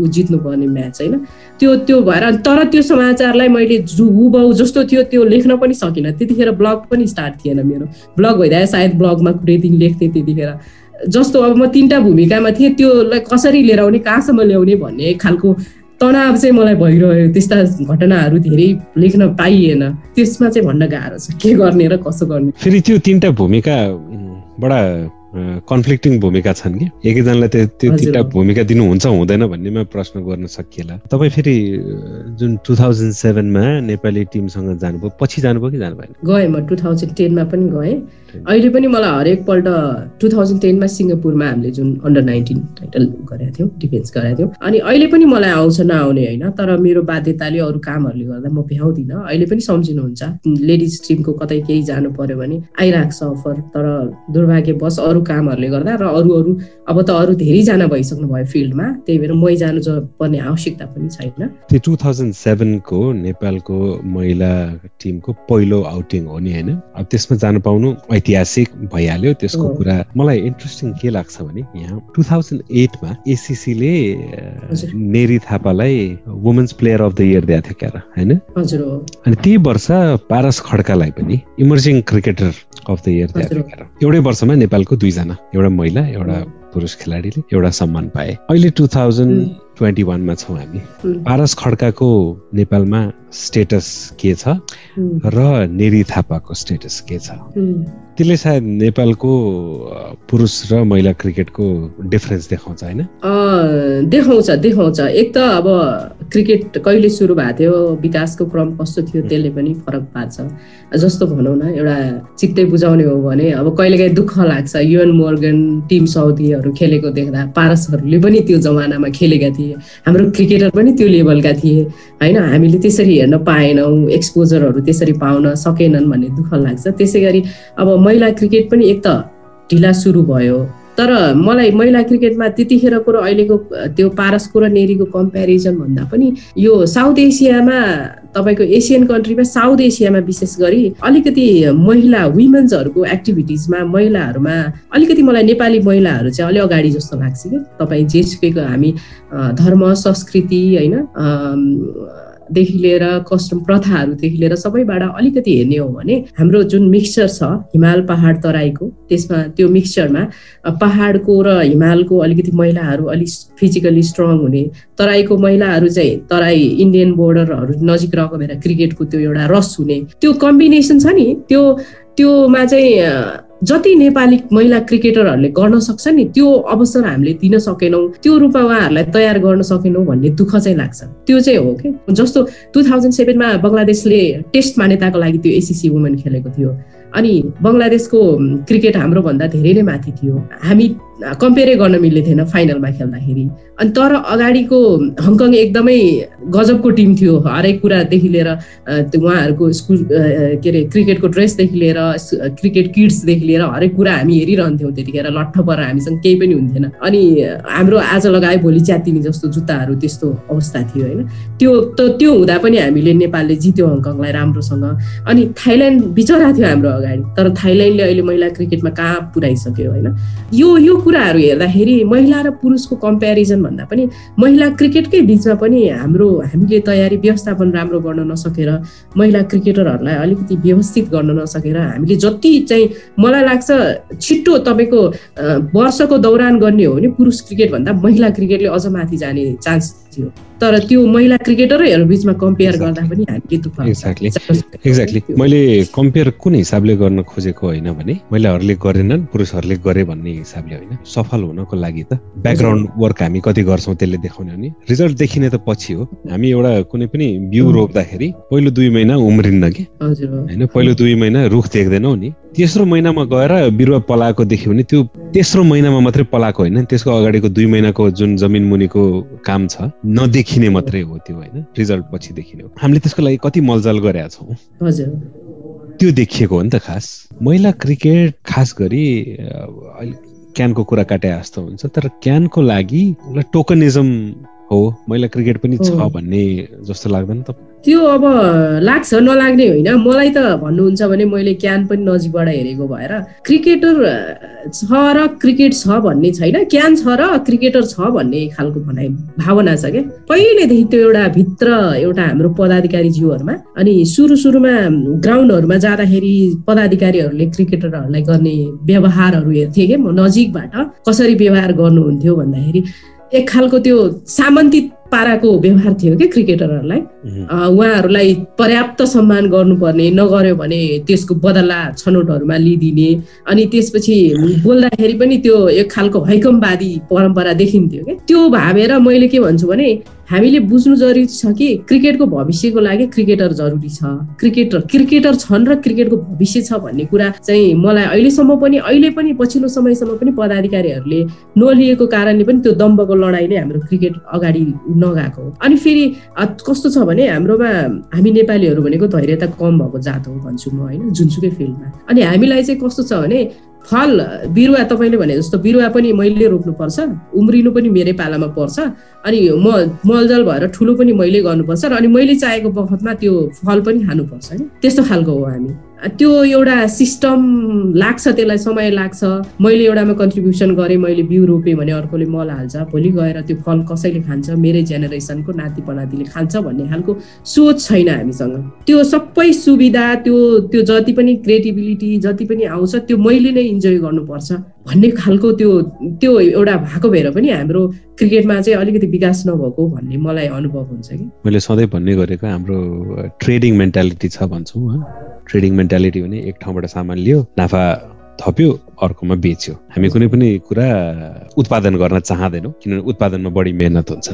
ऊ जित्नुपर्ने म्याच होइन? त्यो त्यो भएर तर त्यो समाचारलाई मैले हुबाउ जस्तो थियो त्यो लेख्न पनि सकिनँ। त्यतिखेर ब्लग पनि स्टार्ट थिएन मेरो। ब्लग भइदिए सायद ब्लगमा कुनै दिन लेख्थेँ त्यतिखेर। जस्तो अब म तिनवटा भूमिकामा थिएँ त्योलाई कसरी लिएर आउने कहाँसम्म ल्याउने भन्ने खालको तनाव चाहिँ मलाई भइरह्यो। त्यस्ता घटनाहरू धेरै लेख्न पाइएन। त्यसमा चाहिँ भन्न गाह्रो छ के गर्ने र कसो गर्ने। फेरि त्यो तिनवटा भूमिका बडा कन्फ्लिक्टिङ भूमिका छन् कि? एकैजनालाई त्यो त्यो तिनवटा भूमिका दिनुहुन्छ हुँदैन भन्नेमा प्रश्न गर्न सकिएला। तपाईँ फेरि जुन टु थाउजन्ड सेभेनमा नेपाली टिमसँग जानुभयो पछि जानुभयो कि जानु भएन गएँ म टु थाउजन्ड टेनमा पनि गएँ। अहिले पनि मलाई हरेकपल्ट टु थाउजन्ड टेनमा सिङ्गापुरमा हामीले जुन अन्डर नाइन्टिन टाइटल गरेका थियौँ डिफेन्स गराएको थियौँ। अनि अहिले पनि मलाई आउँछ नआउने होइन तर मेरो बाध्यताले अरू कामहरूले गर्दा म भ्याउँदिनँ। अहिले पनि सम्झिनुहुन्छ लेडिज टिमको कतै केही जानु पर्यो भने आइरहेको छ अफर तर दुर्भाग्यवश अरू अरू कामहरूले गर्दा र अरू अरू अब त अरू धेरैजना भइसक्नु भयो फिल्डमा त्यही भएर मै जानु पर्ने आवश्यकता पनि छैन। त्यो टु थाउजन्ड सेभेनको नेपालको महिला टिमको पहिलो आउटिङ हो नि होइन? अब त्यसमा जानु पाउनु ऐतिहासिक भइहाल्यो त्यसको कुरा। मलाई इन्ट्रेस्टिङ के लाग्छ भने यहाँ टु थाउजन्ड एटमा एसिसीले नेरी थापालाई women's player of the year दिएको थियो क्या होइन? अनि त्यही वर्ष पारस खड्कालाई पनि emerging cricketer of the year दिएको थियो एउटै वर्षमा नेपालको दुई दुईजना एउटा महिला एउटा पुरुष खेलाडीले एउटा सम्मान पाए। अहिले टु थाउजन्ड ट्वेन्टी वानमा छौँ हामी। पारस खड्काको नेपालमा स्टेटस के छ? र नेरी थापाको स्टेटस के छ? त्यसले सायद नेपालको पुरुष र महिला क्रिकेटको डिफरेन्स देखाउँछ होइन? देखाउँछ देखाउँछ। एक त अब क्रिकेट कहिले सुरु भएको थियो विकासको क्रम कस्तो थियो त्यसले पनि फरक पार्छ। जस्तो भनौँ न एउटा चित्तै बुझाउने हो भने अब कहिलेकाहीँ दुःख लाग्छ। युएन मोर्गन टिम साउदीहरू खेलेको देख्दा पारसहरूले पनि त्यो जमानामा खेलेका थिए। हाम्रो क्रिकेटर पनि त्यो लेभलका थिए। होइन हामीले त्यसरी हेर्न पाएनौँ एक्सपोजरहरू त्यसरी पाउन सकेनन् भन्ने दुःख लाग्छ। त्यसै गरी अब महिला क्रिकेट पनि एक त ढिला सुरु भयो। तर मलाई महिला क्रिकेटमा त्यतिखेरको र अहिलेको त्यो पारसको र नेरीको कम्पेरिजन भन्दा पनि यो साउथ एसियामा तपाईँको एसियन कन्ट्रीमा साउथ एसियामा विशेष गरी अलिकति महिला वुमेन्सहरूको एक्टिभिटिजमा महिलाहरूमा अलिकति मलाई नेपाली महिलाहरू चाहिँ अलिक अगाडि जस्तो लाग्छ कि तपाईँ जेसुकैको हामी धर्म संस्कृति होइन देखि लिएर कस्टम प्रथाहरूदेखि लिएर सबैबाट अलिकति हेर्ने हो भने हाम्रो जुन मिक्सचर छ हिमाल पहाड तराईको त्यसमा त्यो मिक्सचरमा पहाडको र हिमालको अलिकति महिलाहरू अलिक फिजिकली स्ट्रङ हुने तराईको महिलाहरू चाहिँ तराई इन्डियन बोर्डरहरू नजिक रहेको भएर क्रिकेटको त्यो एउटा रस हुने त्यो कम्बिनेसन छ नि त्यो त्योमा चाहिँ जति नेपाली महिला क्रिकेटरहरूले गर्न सक्छ नि त्यो अवसर हामीले दिन सकेनौँ। त्यो रूपमा उहाँहरूलाई तयार गर्न सकेनौँ भन्ने दुःख चाहिँ लाग्छ। त्यो चाहिँ हो कि जस्तो टु थाउजन्ड सेभेनमा बङ्गलादेशले टेस्ट मान्यताको लागि त्यो एसिसी वुमेन खेलेको थियो। अनि बङ्गलादेशको क्रिकेट हाम्रोभन्दा धेरै नै माथि थियो। हामी कम्पेयरै गर्न मिल्ने थिएन फाइनलमा खेल्दाखेरि। अनि तर अगाडिको हङकङ एकदमै गजबको टिम थियो। हरेक कुरादेखि लिएर उहाँहरूको स्कुल के अरे क्रिकेटको ड्रेसदेखि लिएर क्रिकेट किट्सदेखि लिएर हरेक कुरा हामी हेरिरहन्थ्यौँ त्यतिखेर लट्ठ परेर हामीसँग केही पनि हुन्थेन। अनि हाम्रो आज लगाए भोलि च्यातिने जस्तो जुत्ताहरू त्यस्तो अवस्था थियो होइन। त्यो त त्यो हुँदा पनि हामीले नेपालले जित्यो हङकङलाई राम्रोसँग। अनि थाइल्यान्ड बिचरा थियो हाम्रो अगाडि। तर थाइल्यान्डले अहिले महिला क्रिकेटमा कहाँ पुऱ्याइसक्यो होइन। यो यो कुराहरू हेर्दाखेरि महिला र पुरुषको कम्पेरिजन भन्दा पनि महिला क्रिकेटकै बिचमा पनि हाम्रो हामीले तयारी व्यवस्थापन राम्रो गर्न नसकेर महिला क्रिकेटरहरूलाई अलिकति व्यवस्थित गर्न नसकेर हामीले जति चाहिँ मलाई लाग्छ छिट्टो तपाईँको वर्षको दौरान गर्ने हो भने पुरुष क्रिकेटभन्दा महिला क्रिकेटले अझ माथि जाने चान्स थियो तर त्यो महिला क्रिकेटरहरू बिचमा कम्पेयर गर्दा पनि हामीले दुःख एक्ज्याक्टली एक्ज्याक्टली मैले कम्पेयर कुन हिसाबले गर्न खोजेको होइन भने महिलाहरूले गरेनन् पुरुषहरूले गरे भन्ने हिसाबले होइन। सफल हुनको लागि त ब्याकग्राउन्ड वर्क हामी कति गर्छौँ त्यसले देखाउने भने रिजल्ट देखिने त पछि हो। हामी एउटा कुनै पनि बिउ रोप्दाखेरि पहिलो दुई महिना उम्रिन्न कि? होइन पहिलो दुई महिना रुख देख्दैनौ नि। तेस्रो महिनामा गएर बिरुवा पलाएको देख्यो भने त्यो तेस्रो महिनामा मात्रै पलाएको होइन। त्यसको अगाडिको दुई महिनाको जुन जमिन मुनिको काम छ नदेखिने मात्रै हो त्यो होइन? रिजल्ट पछि देखिने हो। हामीले त्यसको लागि कति मलजल गरेका छौँ? त्यो देखिएको हो नि त खास। महिला क्रिकेट खास गरी अहिले क्यानको कुरा काटे जस्तो हुन्छ तर क्यानको लागि टोकनिजम हो महिला क्रिकेट पनि छ भन्ने जस्तो लाग्दैन त। त्यो अब लाग्छ नलाग्ने होइन। मलाई त भन्नुहुन्छ भने मैले क्यान पनि नजिकबाट हेरेको भएर। क्रिकेटर छ र क्रिकेट छ भन्ने छैन। क्यान छ र क्रिकेटर छ भन्ने खालको भनाइ भावना छ क्या। पहिलेदेखि त्यो एउटा भित्र एउटा हाम्रो पदाधिकारी जीवहरूमा अनि सुरु सुरुमा ग्राउन्डहरूमा जाँदाखेरि पदाधिकारीहरूले क्रिकेटरहरूलाई गर्ने व्यवहारहरू हेर्थेँ क्या। म नजिकबाट कसरी व्यवहार गर्नुहुन्थ्यो भन्दाखेरि एक खालको त्यो सामन्तित पाराको व्यवहार थियो कि क्रिकेटरहरूलाई। उहाँहरूलाई पर्याप्त सम्मान गर्नुपर्ने नगर्यो भने त्यसको बदला छनौटहरूमा लिइदिने अनि त्यसपछि बोल्दाखेरि पनि त्यो एक खालको हैकमवादी परम्परा देखिन्थ्यो कि। त्यो भावेर मैले के भन्छु भने हामीले बुझ्नु जरुरी छ कि क्रिकेटको भविष्यको लागि क्रिकेटर जरुरी छ। क्रिकेटर क्रिकेटर छन् र क्रिकेटको भविष्य छ भन्ने कुरा चाहिँ मलाई अहिलेसम्म पनि अहिले पनि पछिल्लो समयसम्म पनि पदाधिकारीहरूले नलिएको कारणले पनि त्यो दम्बको लडाइँले हाम्रो क्रिकेट अगाडि नगएको हो। अनि फेरि कस्तो छ भने हाम्रोमा हामी नेपालीहरू भनेको धैर्यता कम भएको जात हो भन्छु म होइन जुनसुकै फिल्डमा। अनि हामीलाई चाहिँ कस्तो छ भने फल बिरुवा तपाईँले भने जस्तो बिरुवा पनि मैले रोप्नुपर्छ उम्रिनु पनि मेरै पालामा पर्छ अनि म मलजल भएर ठुलो पनि मैले गर्नुपर्छ र अनि मैले चाहेको बखतमा त्यो फल पनि खानुपर्छ होइन त्यस्तो खालको हो हामी। त्यो एउटा सिस्टम लाग्छ त्यसलाई समय लाग्छ। मैले एउटामा कन्ट्रिब्युसन गरेँ मैले बिउ रोपेँ भने अर्कोले मल हाल्छ। भोलि गएर त्यो फल कसैले खान्छ? मेरै जेनेरेसनको नाति पनातिले खान्छ भन्ने खालको सोच छैन हामीसँग। त्यो सबै सुविधा त्यो त्यो जति पनि क्रिएटिबिलिटी जति पनि आउँछ त्यो मैले नै इन्जोय गर्नुपर्छ भन्ने खालको त्यो त्यो एउटा भएको भएर पनि हाम्रो क्रिकेटमा चाहिँ अलिकति विकास नभएको भन्ने मलाई अनुभव हुन्छ कि? मैले सधैँ भन्ने गरेको हाम्रो ट्रेडिङ मेन्टालिटी छ भन्छौँ ट्रेडिङ मेन्टालिटी भने एक ठाउँबाट सामान लियो नाफा थप्यो अर्कोमा बेच्यो। हामी कुनै पनि कुरा उत्पादन गर्न चाहँदैनौँ किनभने उत्पादनमा बढी मेहनत हुन्छ।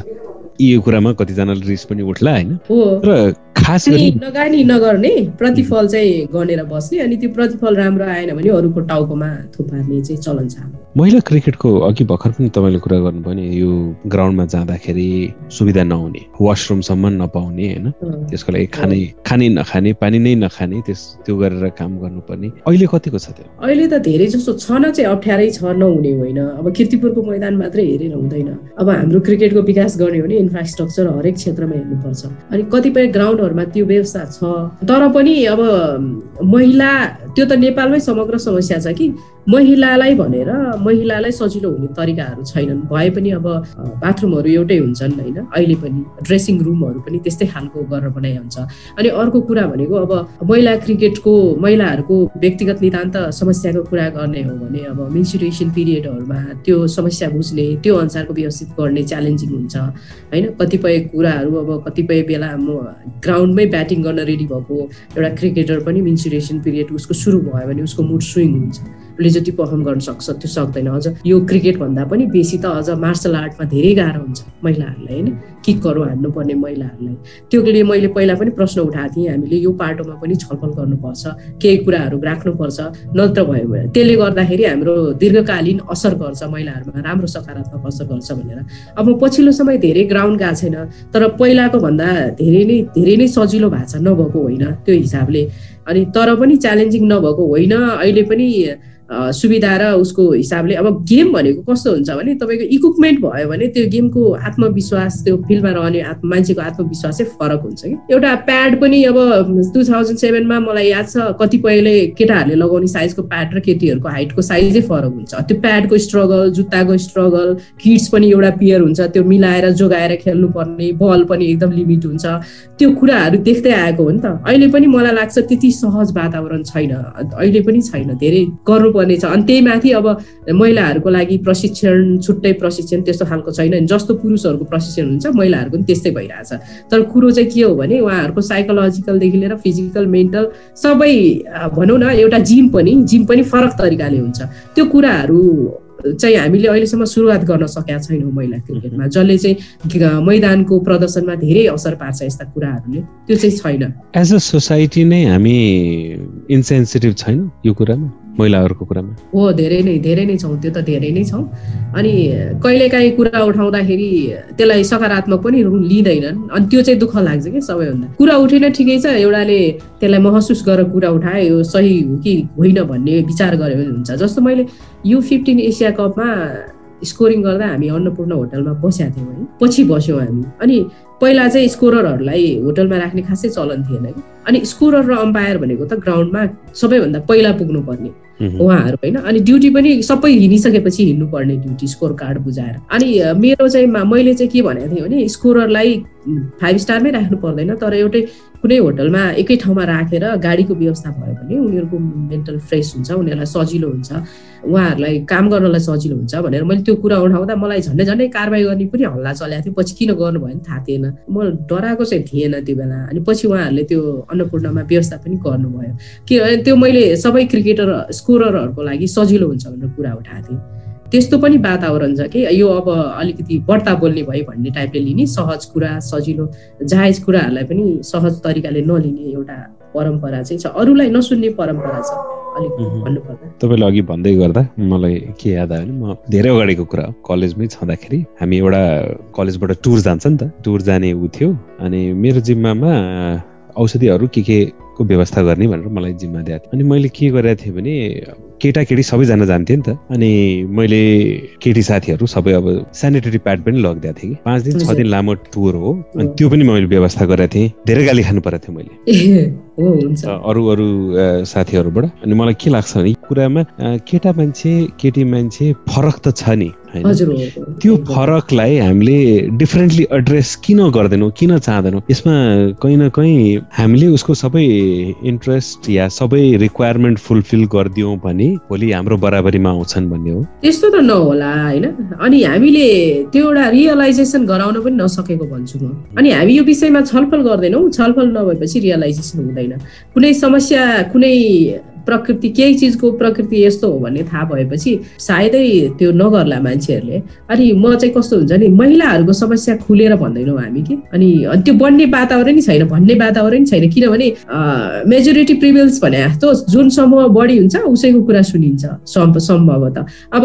यो कुरामा कतिजनाले रिस पनि उठ्ला होइन? र खास गरी लगानी नगर्ने प्रतिफल चाहिँ गनेर बस्ने अनि त्यो प्रतिफल राम्रो आएन भने अरूको टाउकोमा थुपार्ने चाहिँ चलन छ महिला क्रिकेटको अघि भर्खर पनि तपाईँले कुरा गर्नुभयो नि यो ग्राउन्डमा जाँदाखेरि सुविधा नहुने वासरुमसम्म नपाउने होइन? त्यसको लागि खाने खाने नखाने पानी नै नखाने त्यस त्यो गरेर काम गर्नुपर्ने। अहिले कतिको छ त्यो? अहिले त धेरै जस्तो छन चाहिँ अप्ठ्यारै छ नहुने होइन। अब किर्तिपुरको मैदान मात्रै हेरेर हुँदैन। अब हाम्रो क्रिकेटको विकास गर्ने हो भने इन्फ्रास्ट्रक्चर हरेक क्षेत्रमा हेर्नुपर्छ। अनि कतिपय ग्राउन्डहरूमा त्यो व्यवस्था छ। तर पनि अब महिला त्यो त नेपालमै समग्र समस्या छ कि। महिलालाई भनेर महिलालाई सजिलो हुने तरिकाहरू छैनन्। भए पनि अब बाथरुमहरू एउटै हुन्छन् होइन। अहिले पनि ड्रेसिङ रुमहरू पनि त्यस्तै खालको गरेर बनाइ हुन्छ। अनि अर्को कुरा भनेको अब महिला क्रिकेटको महिलाहरूको व्यक्तिगत नितान्त समस्याको कुरा गर्ने हो भने अब मेन्सुरेसन पिरियडहरूमा त्यो समस्या बुझ्ने त्यो अनुसारको व्यवस्थित गर्ने च्यालेन्जिङ हुन्छ। होइन? कतिपय कुराहरू अब कतिपय बेला म ग्राउन्डमै ब्याटिङ गर्न रेडी भएको एउटा क्रिकेटर पनि मेन्सुरेसन पिरियड उसको सुरु भयो भने उसको मुड स्विङ हुन्छ। उसले जति पर्फर्म गर्न सक्छ त्यो सक्दैन। अझ यो क्रिकेट भन्दा पनि बेसी त अझ मार्सल आर्टमा धेरै गाह्रो हुन्छ महिलाहरूलाई होइन? किकहरू हान्नुपर्ने महिलाहरूलाई। त्योले मैले पहिला पनि प्रश्न उठाएको थिएँ हामीले यो पाटोमा पनि छलफल गर्नुपर्छ केही कुराहरू राख्नुपर्छ नत्र भयो भने। त्यसले गर्दाखेरि हाम्रो दीर्घकालीन असर गर्छ महिलाहरूमा राम्रो सकारात्मक असर गर्छ भनेर। अब पछिल्लो समय धेरै ग्राउन्ड गएको छैन तर पहिलाको भन्दा धेरै नै धेरै नै सजिलो भएको छ नभएको होइन त्यो हिसाबले। अनि तर पनि च्यालेन्जिङ नभएको होइन अहिले पनि सुविधा र उसको हिसाबले अब गेम भनेको कस्तो हुन्छ भने तपाईँको इक्विपमेन्ट भयो भने त्यो गेमको आत्मविश्वास त्यो फिल्डमा रहने आत्म मान्छेको आत्मविश्वास चाहिँ फरक हुन्छ कि? एउटा प्याड पनि अब टु थाउजन्ड सेभेनमा मलाई याद छ कतिपयले केटाहरूले लगाउने साइजको प्याड र केटीहरूको हाइटको साइजै फरक हुन्छ। त्यो प्याडको स्ट्रगल जुत्ताको स्ट्रगल किट्स पनि एउटा पियर हुन्छ त्यो मिलाएर जोगाएर खेल्नु पर्ने बल पनि एकदम लिमिट हुन्छ। त्यो कुराहरू देख्दै आएको हो नि त। अहिले पनि मलाई लाग्छ त्यति सहज वातावरण छैन। अहिले पनि छैन। धेरै गर्नु पर्ने छ। अनि त्यही माथि अब महिलाहरूको लागि प्रशिक्षण छुट्टै प्रशिक्षण त्यस्तो खालको छैन जस्तो पुरुषहरूको प्रशिक्षण हुन्छ महिलाहरूको पनि त्यस्तै भइरहेछ। तर कुरो चाहिँ के हो भने उहाँहरूको साइकोलोजिकलदेखि लिएर फिजिकल मेन्टल सबै भनौँ न एउटा जिम पनि जिम पनि फरक तरिकाले हुन्छ। त्यो कुराहरू चाहिँ हामीले अहिलेसम्म सुरुवात गर्न सकेका छैनौँ महिला क्रिकेटमा जसले चाहिँ मैदानको प्रदर्शनमा धेरै असर पार्छ यस्ता कुराहरूले। त्यो चाहिँ छैन। एज अ सोसाइटी नै हामी इन्सेन्सिटिभ छैन यो कुरामा महिलाहरूको कुरामा? हो धेरै नै धेरै नै छौँ त्यो त धेरै नै छौँ। अनि कहिलेकाहीँ कुरा उठाउँदाखेरि त्यसलाई सकारात्मक पनि लिँदैनन्। अनि त्यो चाहिँ दुःख लाग्छ कि सबैभन्दा। कुरा उठेन ठिकै छ एउटाले त्यसलाई महसुस गरेर कुरा उठाए यो सही हो कि होइन भन्ने विचार भने हुन्छ। जस्तो मैले यु फिफ्टिन एसिया कपमा स्कोरिङ गर्दा हामी अन्नपूर्ण होटलमा बसेका थियौँ है। पछि बस्यौँ हामी। अनि पहिला चाहिँ स्कोररहरूलाई होटलमा राख्ने खासै चलन थिएन कि अनि स्कोरर र अम्पायर भनेको त ग्राउन्डमा सबैभन्दा पहिला पुग्नु पर्ने उहाँहरू होइन। अनि ड्युटी पनि सबै हिँडिसकेपछि हिँड्नुपर्ने ड्युटी स्कोर कार्ड बुझाएर। अनि मेरो चाहिँ मैले चाहिँ के भनेको थिएँ भने स्कोररलाई फाइभ स्टारमै राख्नु पर्दैन तर एउटै कुनै होटलमा एकै ठाउँमा राखेर गाडीको व्यवस्था भयो भने उनीहरूको मेन्टल फ्रेस हुन्छ उनीहरूलाई सजिलो हुन्छ। उहाँहरूलाई काम गर्नलाई सजिलो हुन्छ भनेर मैले त्यो कुरा उठाउँदा मलाई झन्डै झन्डै कारवाही गर्ने पनि हल्ला चलेको थियो। पछि किन गर्नु भयो भने थाहा थिएन। म डराएको चाहिँ थिएन त्यो बेला। अनि पछि उहाँहरूले त्यो अन्नपूर्णमा व्यवस्था पनि गर्नुभयो। किनभने त्यो मैले सबै क्रिकेटर स्कोररहरूको लागि सजिलो हुन्छ भनेर कुरा उठाएको थिएँ। त्यस्तो पनि वातावरण छ कि यो अब अलिकति बढ्ता बोल्ने भयो भन्ने टाइपले लिने सहज कुरा सजिलो जायज कुराहरूलाई पनि सहज तरिकाले नलिने एउटा परम्परा चाहिँ छ। अरूलाई नसुन्ने परम्परा छ। तपाईँले अघि भन्दै गर्दा मलाई के याद आयो भने म धेरै अगाडिको कुरा हो। कलेजमै छँदाखेरि हामी एउटा कलेजबाट टुर जान्छ नि त। टुर जाने ऊ थियो अनि मेरो जिम्मामा औषधिहरू के के को व्यवस्था गर्ने भनेर मलाई जिम्मा दिएको थियो। अनि मैले के गरेको थिएँ भने केटाकेटी सबैजना जान्थेँ नि त। अनि मैले केटी साथीहरू सबै अब सेनिटरी प्याड पनि लगिदिएको थिएँ कि। पाँच दिन छ दिन लामो टुर हो। अनि त्यो पनि मैले व्यवस्था गरेको थिएँ। धेरै गाली खानु परेको थियो मैले। अरू अरू साथीहरूबाट। अनि मलाई के लाग्छ भने कुरामा केटा मान्छे केटी मान्छे फरक त छ नि। त्यो फरकलाई हामीले डिफरेन्टली एड्रेस किन गर्दैनौँ किन चाहँदैनौँ? यसमा कहीँ न कहीँ हामीले उसको सबै इन्ट्रेस्ट या सबै रिक्वायरमेन्ट फुलफिल गरिदियौँ भने भोलि हाम्रो बराबरीमा आउँछन् भन्ने हो। त्यस्तो त नहोला होइन? अनि हामीले त्यो एउटा रियलाइजेसन गराउन पनि नसकेको भन्छु म। अनि हामी यो विषयमा छलफल गर्दैनौँ। छलफल नभएपछि रियलाइजेसन हुँदैन। कुनै समस्या कुनै प्रकृति केही चिजको प्रकृति यस्तो हो भन्ने थाहा भएपछि सायदै त्यो नगर्ला मान्छेहरूले अनि म चाहिँ कस्तो हुन्छ नि? महिलाहरूको समस्या खुलेर भन्दैनौँ हामी कि? अनि त्यो बढ्ने वातावरण छैन भन्ने वातावरण छैन। किनभने मेजोरिटी प्रिभिल्स भने जस्तो जुन समूह बढी हुन्छ उसैको कुरा सुनिन्छ सम्भवतः। अब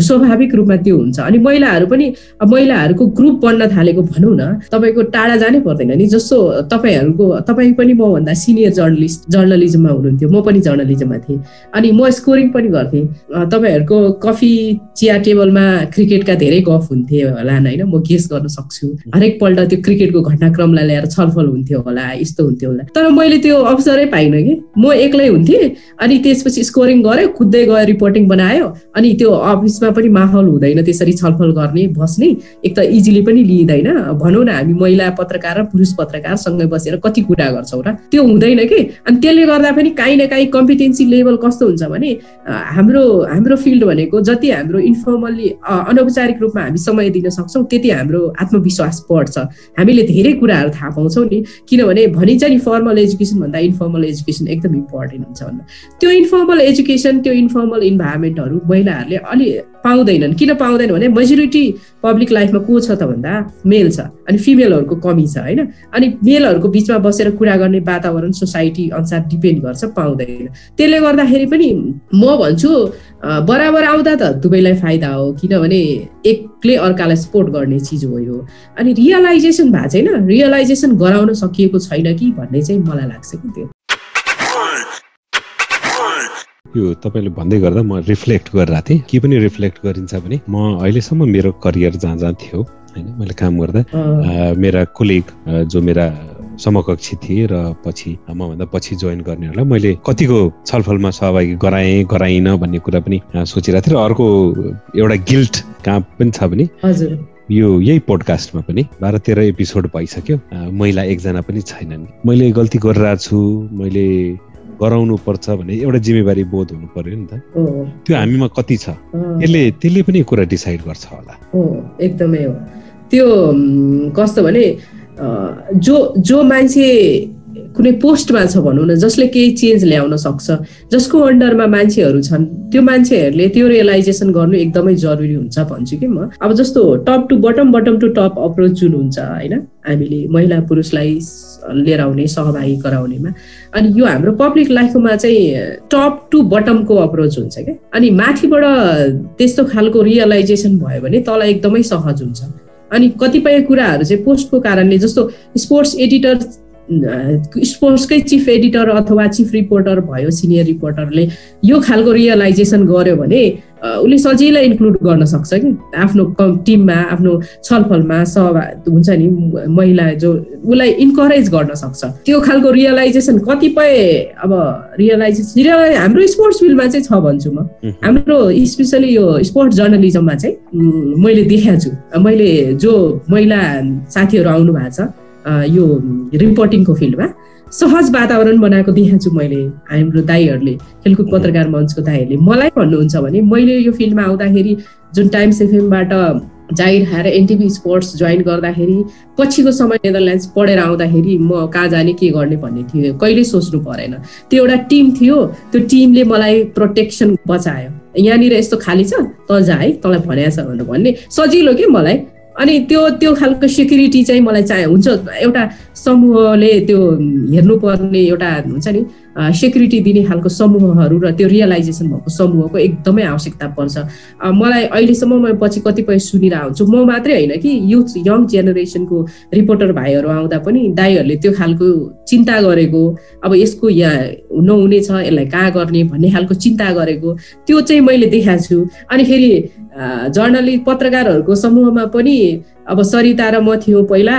स्वाभाविक रूपमा त्यो हुन्छ। अनि महिलाहरू पनि महिलाहरूको ग्रुप बन्न थालेको भनौँ न तपाईँको टाढा जानै पर्दैन नि। जस्तो तपाईँहरूको तपाईँ पनि मभन्दा सिनियर जर्नलिस्ट जर्नलिजममा हुनुहुन्थ्यो म पनि जर्नलिस्ट जर्नलिजममा थिएँ। अनि म स्कोरिङ पनि गर्थेँ। तपाईँहरूको कफी चिया टेबलमा क्रिकेटका धेरै गफ हुन्थे होला होइन? म गेस गर्न सक्छु। हरेकपल्ट त्यो क्रिकेटको घटनाक्रमलाई ल्याएर छलफल हुन्थ्यो होला यस्तो हुन्थ्यो होला। तर मैले त्यो अवसरै पाइनँ कि। म एक्लै हुन्थेँ अनि त्यसपछि स्कोरिङ गऱ्यो कुद्दै गयो रिपोर्टिङ बनायो अनि त्यो अफिसमा पनि माहौल हुँदैन त्यसरी छलफल गर्ने बस्ने एक त इजिली पनि लिइँदैन। भनौँ न हामी महिला पत्रकार र पुरुष पत्रकार सँगै बसेर कति कुरा गर्छौँ र। त्यो हुँदैन कि? अनि त्यसले गर्दा पनि काहीँ न काहीँ कम्पिटिसन कम्पिटेन्सी लेभल कस्तो हुन्छ भने हाम्रो हाम्रो फिल्ड भनेको जति हाम्रो इन्फर्मल्ली अनौपचारिक रूपमा हामी समय दिन सक्छौँ त्यति हाम्रो आत्मविश्वास बढ्छ। हामीले धेरै कुराहरू थाहा पाउँछौँ नि किनभने भनिन्छ नि फर्मल एजुकेसन भन्दा इन्फर्मल एजुकेसन एकदम इम्पोर्टेन्ट हुन्छ भन्दा। त्यो इन्फर्मल एजुकेसन त्यो इन्फर्मल इन्भाइरोमेन्टहरू महिलाहरूले अलि पाउँदैनन्। किन पाउँदैन भने मेजोरिटी पब्लिक लाइफमा को छ त भन्दा मेल छ अनि फिमेलहरूको कमी छ होइन? अनि मेलहरूको बिचमा बसेर कुरा गर्ने वातावरण सोसाइटी अनुसार डिपेन्ड गर्छ पाउँदैन। त्यसले गर्दाखेरि पनि म भन्छु बराबर आउँदा त दुवैलाई फाइदा हो किनभने एकले अर्कालाई सपोर्ट गर्ने चिज हो यो। अनि रियलाइजेसन भएको छैन। रियलाइजेसन गराउन सकिएको छैन कि भन्ने चाहिँ मलाई लाग्छ कि त्यो। यो तपाईँले भन्दै गर्दा म रिफ्लेक्ट गरिरहेको थिएँ। के पनि रिफ्लेक्ट गरिन्छ भने म अहिलेसम्म मेरो करियर जहाँ जहाँ थियो होइन मैले काम गर्दा मेरा कोलिग जो मेरा समकक्षी थिए र पछि मभन्दा पछि जोइन गर्नेहरूलाई मैले कतिको छलफलमा सहभागी गराएँ गराइनँ भन्ने कुरा पनि सोचिरहेको थिएँ। र अर्को एउटा गिल्ट कहाँ पनि छ भने यो यही पोडकास्टमा पनि बाह्र तेह्र एपिसोड भइसक्यो। महिला एकजना पनि छैनन्। मैले गल्ती गरिरहेको छु मैले गराउनु पर्छ भने एउटा जिम्मेवारी बोध हुनु पर्यो नि त। त्यो हामीमा कति छ? त्यसले त्यसले पनि कुरा डिसाइड गर्छ होला। एकदमै हो। त्यो कस्तो भने जो जो मान्छे कुनै पोस्टमा छ भनौँ न जसले केही चेन्ज ल्याउन सक्छ जसको अन्डरमा मान्छेहरू छन् त्यो मान्छेहरूले त्यो रियलाइजेसन गर्नु एकदमै जरुरी हुन्छ भन्छु कि म। अब जस्तो top to bottom bottom to top approach जुन हुन्छ होइन? हामीले महिला पुरुषलाई लिएर आउने सहभागी गराउनेमा। अनि यो हाम्रो पब्लिक लाइफमा चाहिँ टप टु बटमको अप्रोच हुन्छ क्या। अनि माथिबाट त्यस्तो खालको रियलाइजेसन भयो भने तल एकदमै सहज हुन्छ। अनि कतिपय कुराहरू चाहिँ पोस्टको कारणले जस्तो स्पोर्ट्स एडिटर स्पोर्ट्सकै चिफ एडिटर अथवा चिफ रिपोर्टर भयो सिनियर रिपोर्टरले यो खालको रियलाइजेसन गर्यो भने उसले सजिलै इन्क्लुड गर्न सक्छ कि? आफ्नो टिममा आफ्नो छलफलमा सहभाग हुन्छ नि महिला जो उसलाई इन्करेज गर्न सक्छ। त्यो खालको रियलाइजेसन कतिपय अब रियलाइजेसन हाम्रो स्पोर्ट्स फिल्डमा चाहिँ छ भन्छु म। हाम्रो स्पेसली यो स्पोर्ट्स जर्नलिजममा चाहिँ मैले देखाएको छु। मैले जो महिला साथीहरू आउनु भएको छ यो रिपोर्टिङको फिल्डमा सहज वातावरण बनाएको देखाएको छु मैले हाम्रो दाईहरूले खेलकुद पत्रकार मञ्चको दाईहरूले। मलाई भन्नुहुन्छ भने मैले यो फिल्डमा आउँदाखेरि जुन टाइम्स एफएमबाट जागिर खाएर एनटिभी स्पोर्ट्स जोइन गर्दाखेरि पछिको समय नेदरल्यान्ड्स पढेर आउँदाखेरि म कहाँ जाने के गर्ने भन्ने थियो। कहिले सोच्नु परेन। त्यो एउटा टिम थियो त्यो टिमले मलाई प्रोटेक्सन बचायो। यहाँनिर यस्तो खाली छ त जा है तँलाई भनेको छ भनेर भन्ने। सजिलो के मलाई? अनि त्यो त्यो खालको सेक्युरिटी चाहिँ मलाई चाहे हुन्छ एउटा समूहले त्यो हेर्नुपर्ने एउटा हुन्छ नि सेक्युरिटी दिने खालको समूहहरू र त्यो रियलाइजेसन भएको समूहको एकदमै आवश्यकता पर्छ। मलाई अहिलेसम्म म पछि कतिपय सुनिरहेको हुन्छु म मात्रै होइन कि युथ यङ जेनेरेसनको रिपोर्टर भाइहरू आउँदा पनि दाईहरूले त्यो खालको चिन्ता गरेको अब यसको यहाँ छ यसलाई कहाँ गर्ने भन्ने खालको चिन्ता गरेको त्यो चाहिँ मैले देखाएको छु। अनि फेरि जर्नलिस्ट पत्रकारहरूको समूहमा पनि अब सरिता र म थियौँ पहिला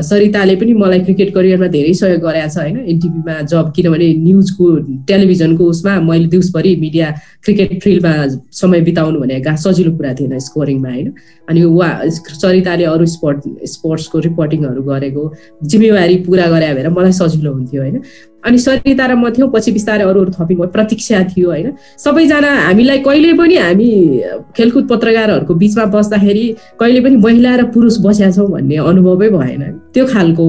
सरिताले पनि मलाई क्रिकेट करियरमा धेरै सहयोग गरेको छ होइन? एनटिभीमा जब किनभने न्युजको टेलिभिजनको उसमा मैले दिउँसभरि मिडिया क्रिकेट फिल्डमा समय बिताउनु भने सजिलो कुरा थिएन स्कोरिङमा होइन? अनि उहाँ सरिताले अरू स्पोर्ट स्पोर्ट्सको रिपोर्टिङहरू गरेको जिम्मेवारी पुरा गरे भएर मलाई सजिलो हुन्थ्यो होइन? अनि सरिता र म थियौँ पछि बिस्तारै अरू अरू थपिङ प्रतीक्षा थियो होइन। सबैजना हामीलाई कहिले पनि हामी खेलकुद पत्रकारहरूको बिचमा बस्दाखेरि कहिले पनि महिला र पुरुष बसेका छौँ भन्ने अनुभवै भएन। त्यो खालको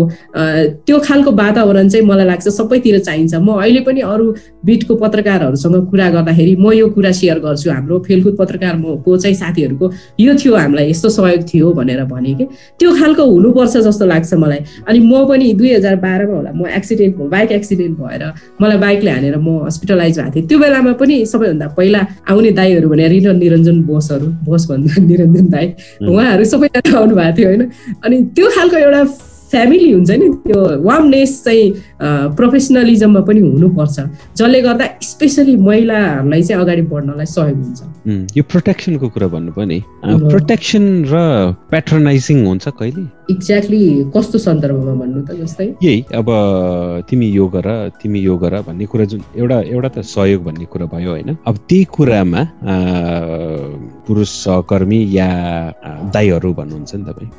त्यो खालको वातावरण चाहिँ मलाई लाग्छ सबैतिर चाहिन्छ। म अहिले पनि अरू बिटको पत्रकारहरूसँग कुरा गर्दाखेरि म यो कुरा सेयर गर्छु। हाम्रो खेलकुद पत्रकार को चाहिँ साथीहरूको यो थियो हामीलाई यस्तो सहयोग थियो भनेर भने कि। त्यो खालको हुनुपर्छ जस्तो लाग्छ मलाई। अनि म पनि दुई हजार बाह्रमा होला म एक्सिडेन्ट बाइक एक्सिडेन्ट एक्सिडेन्ट भएर मलाई बाइकले हानेर म हस्पिटलाइज भएको थिएँ। त्यो बेलामा पनि सबैभन्दा पहिला आउने दाईहरू भने रिन निरञ्जन बोसहरू बोस भन्दा निरञ्जन दाई उहाँहरू सबैजना आउनु भएको थियो होइन? अनि त्यो खालको एउटा फ्यामिली हुन्छ नि त्यो वार्मनेस चाहिँ प्रोफेसनलिजममा पनि हुनुपर्छ। जसले गर्दा स्पेसली महिलाहरूलाई चाहिँ अगाडि बढ्नलाई सहयोग हुन्छ। यो प्रोटेक्सनको कुरा भन्नुभयो नि। प्रोटेक्सन र प्याट्रोनाइजिङ हुन्छ कहिले? एक्ज्याक्टली कस्तो सन्दर्भमा भन्नु त जस्तै? यही अब तिमी यो गर तिमी यो गर भन्ने कुरा जुन एउटा एउटा त सहयोग भन्ने कुरा भयो होइन। अब त्यही कुरामा पुरुष सहकर्मी या दाईहरू भन्नुहुन्छ नि तपाईँ?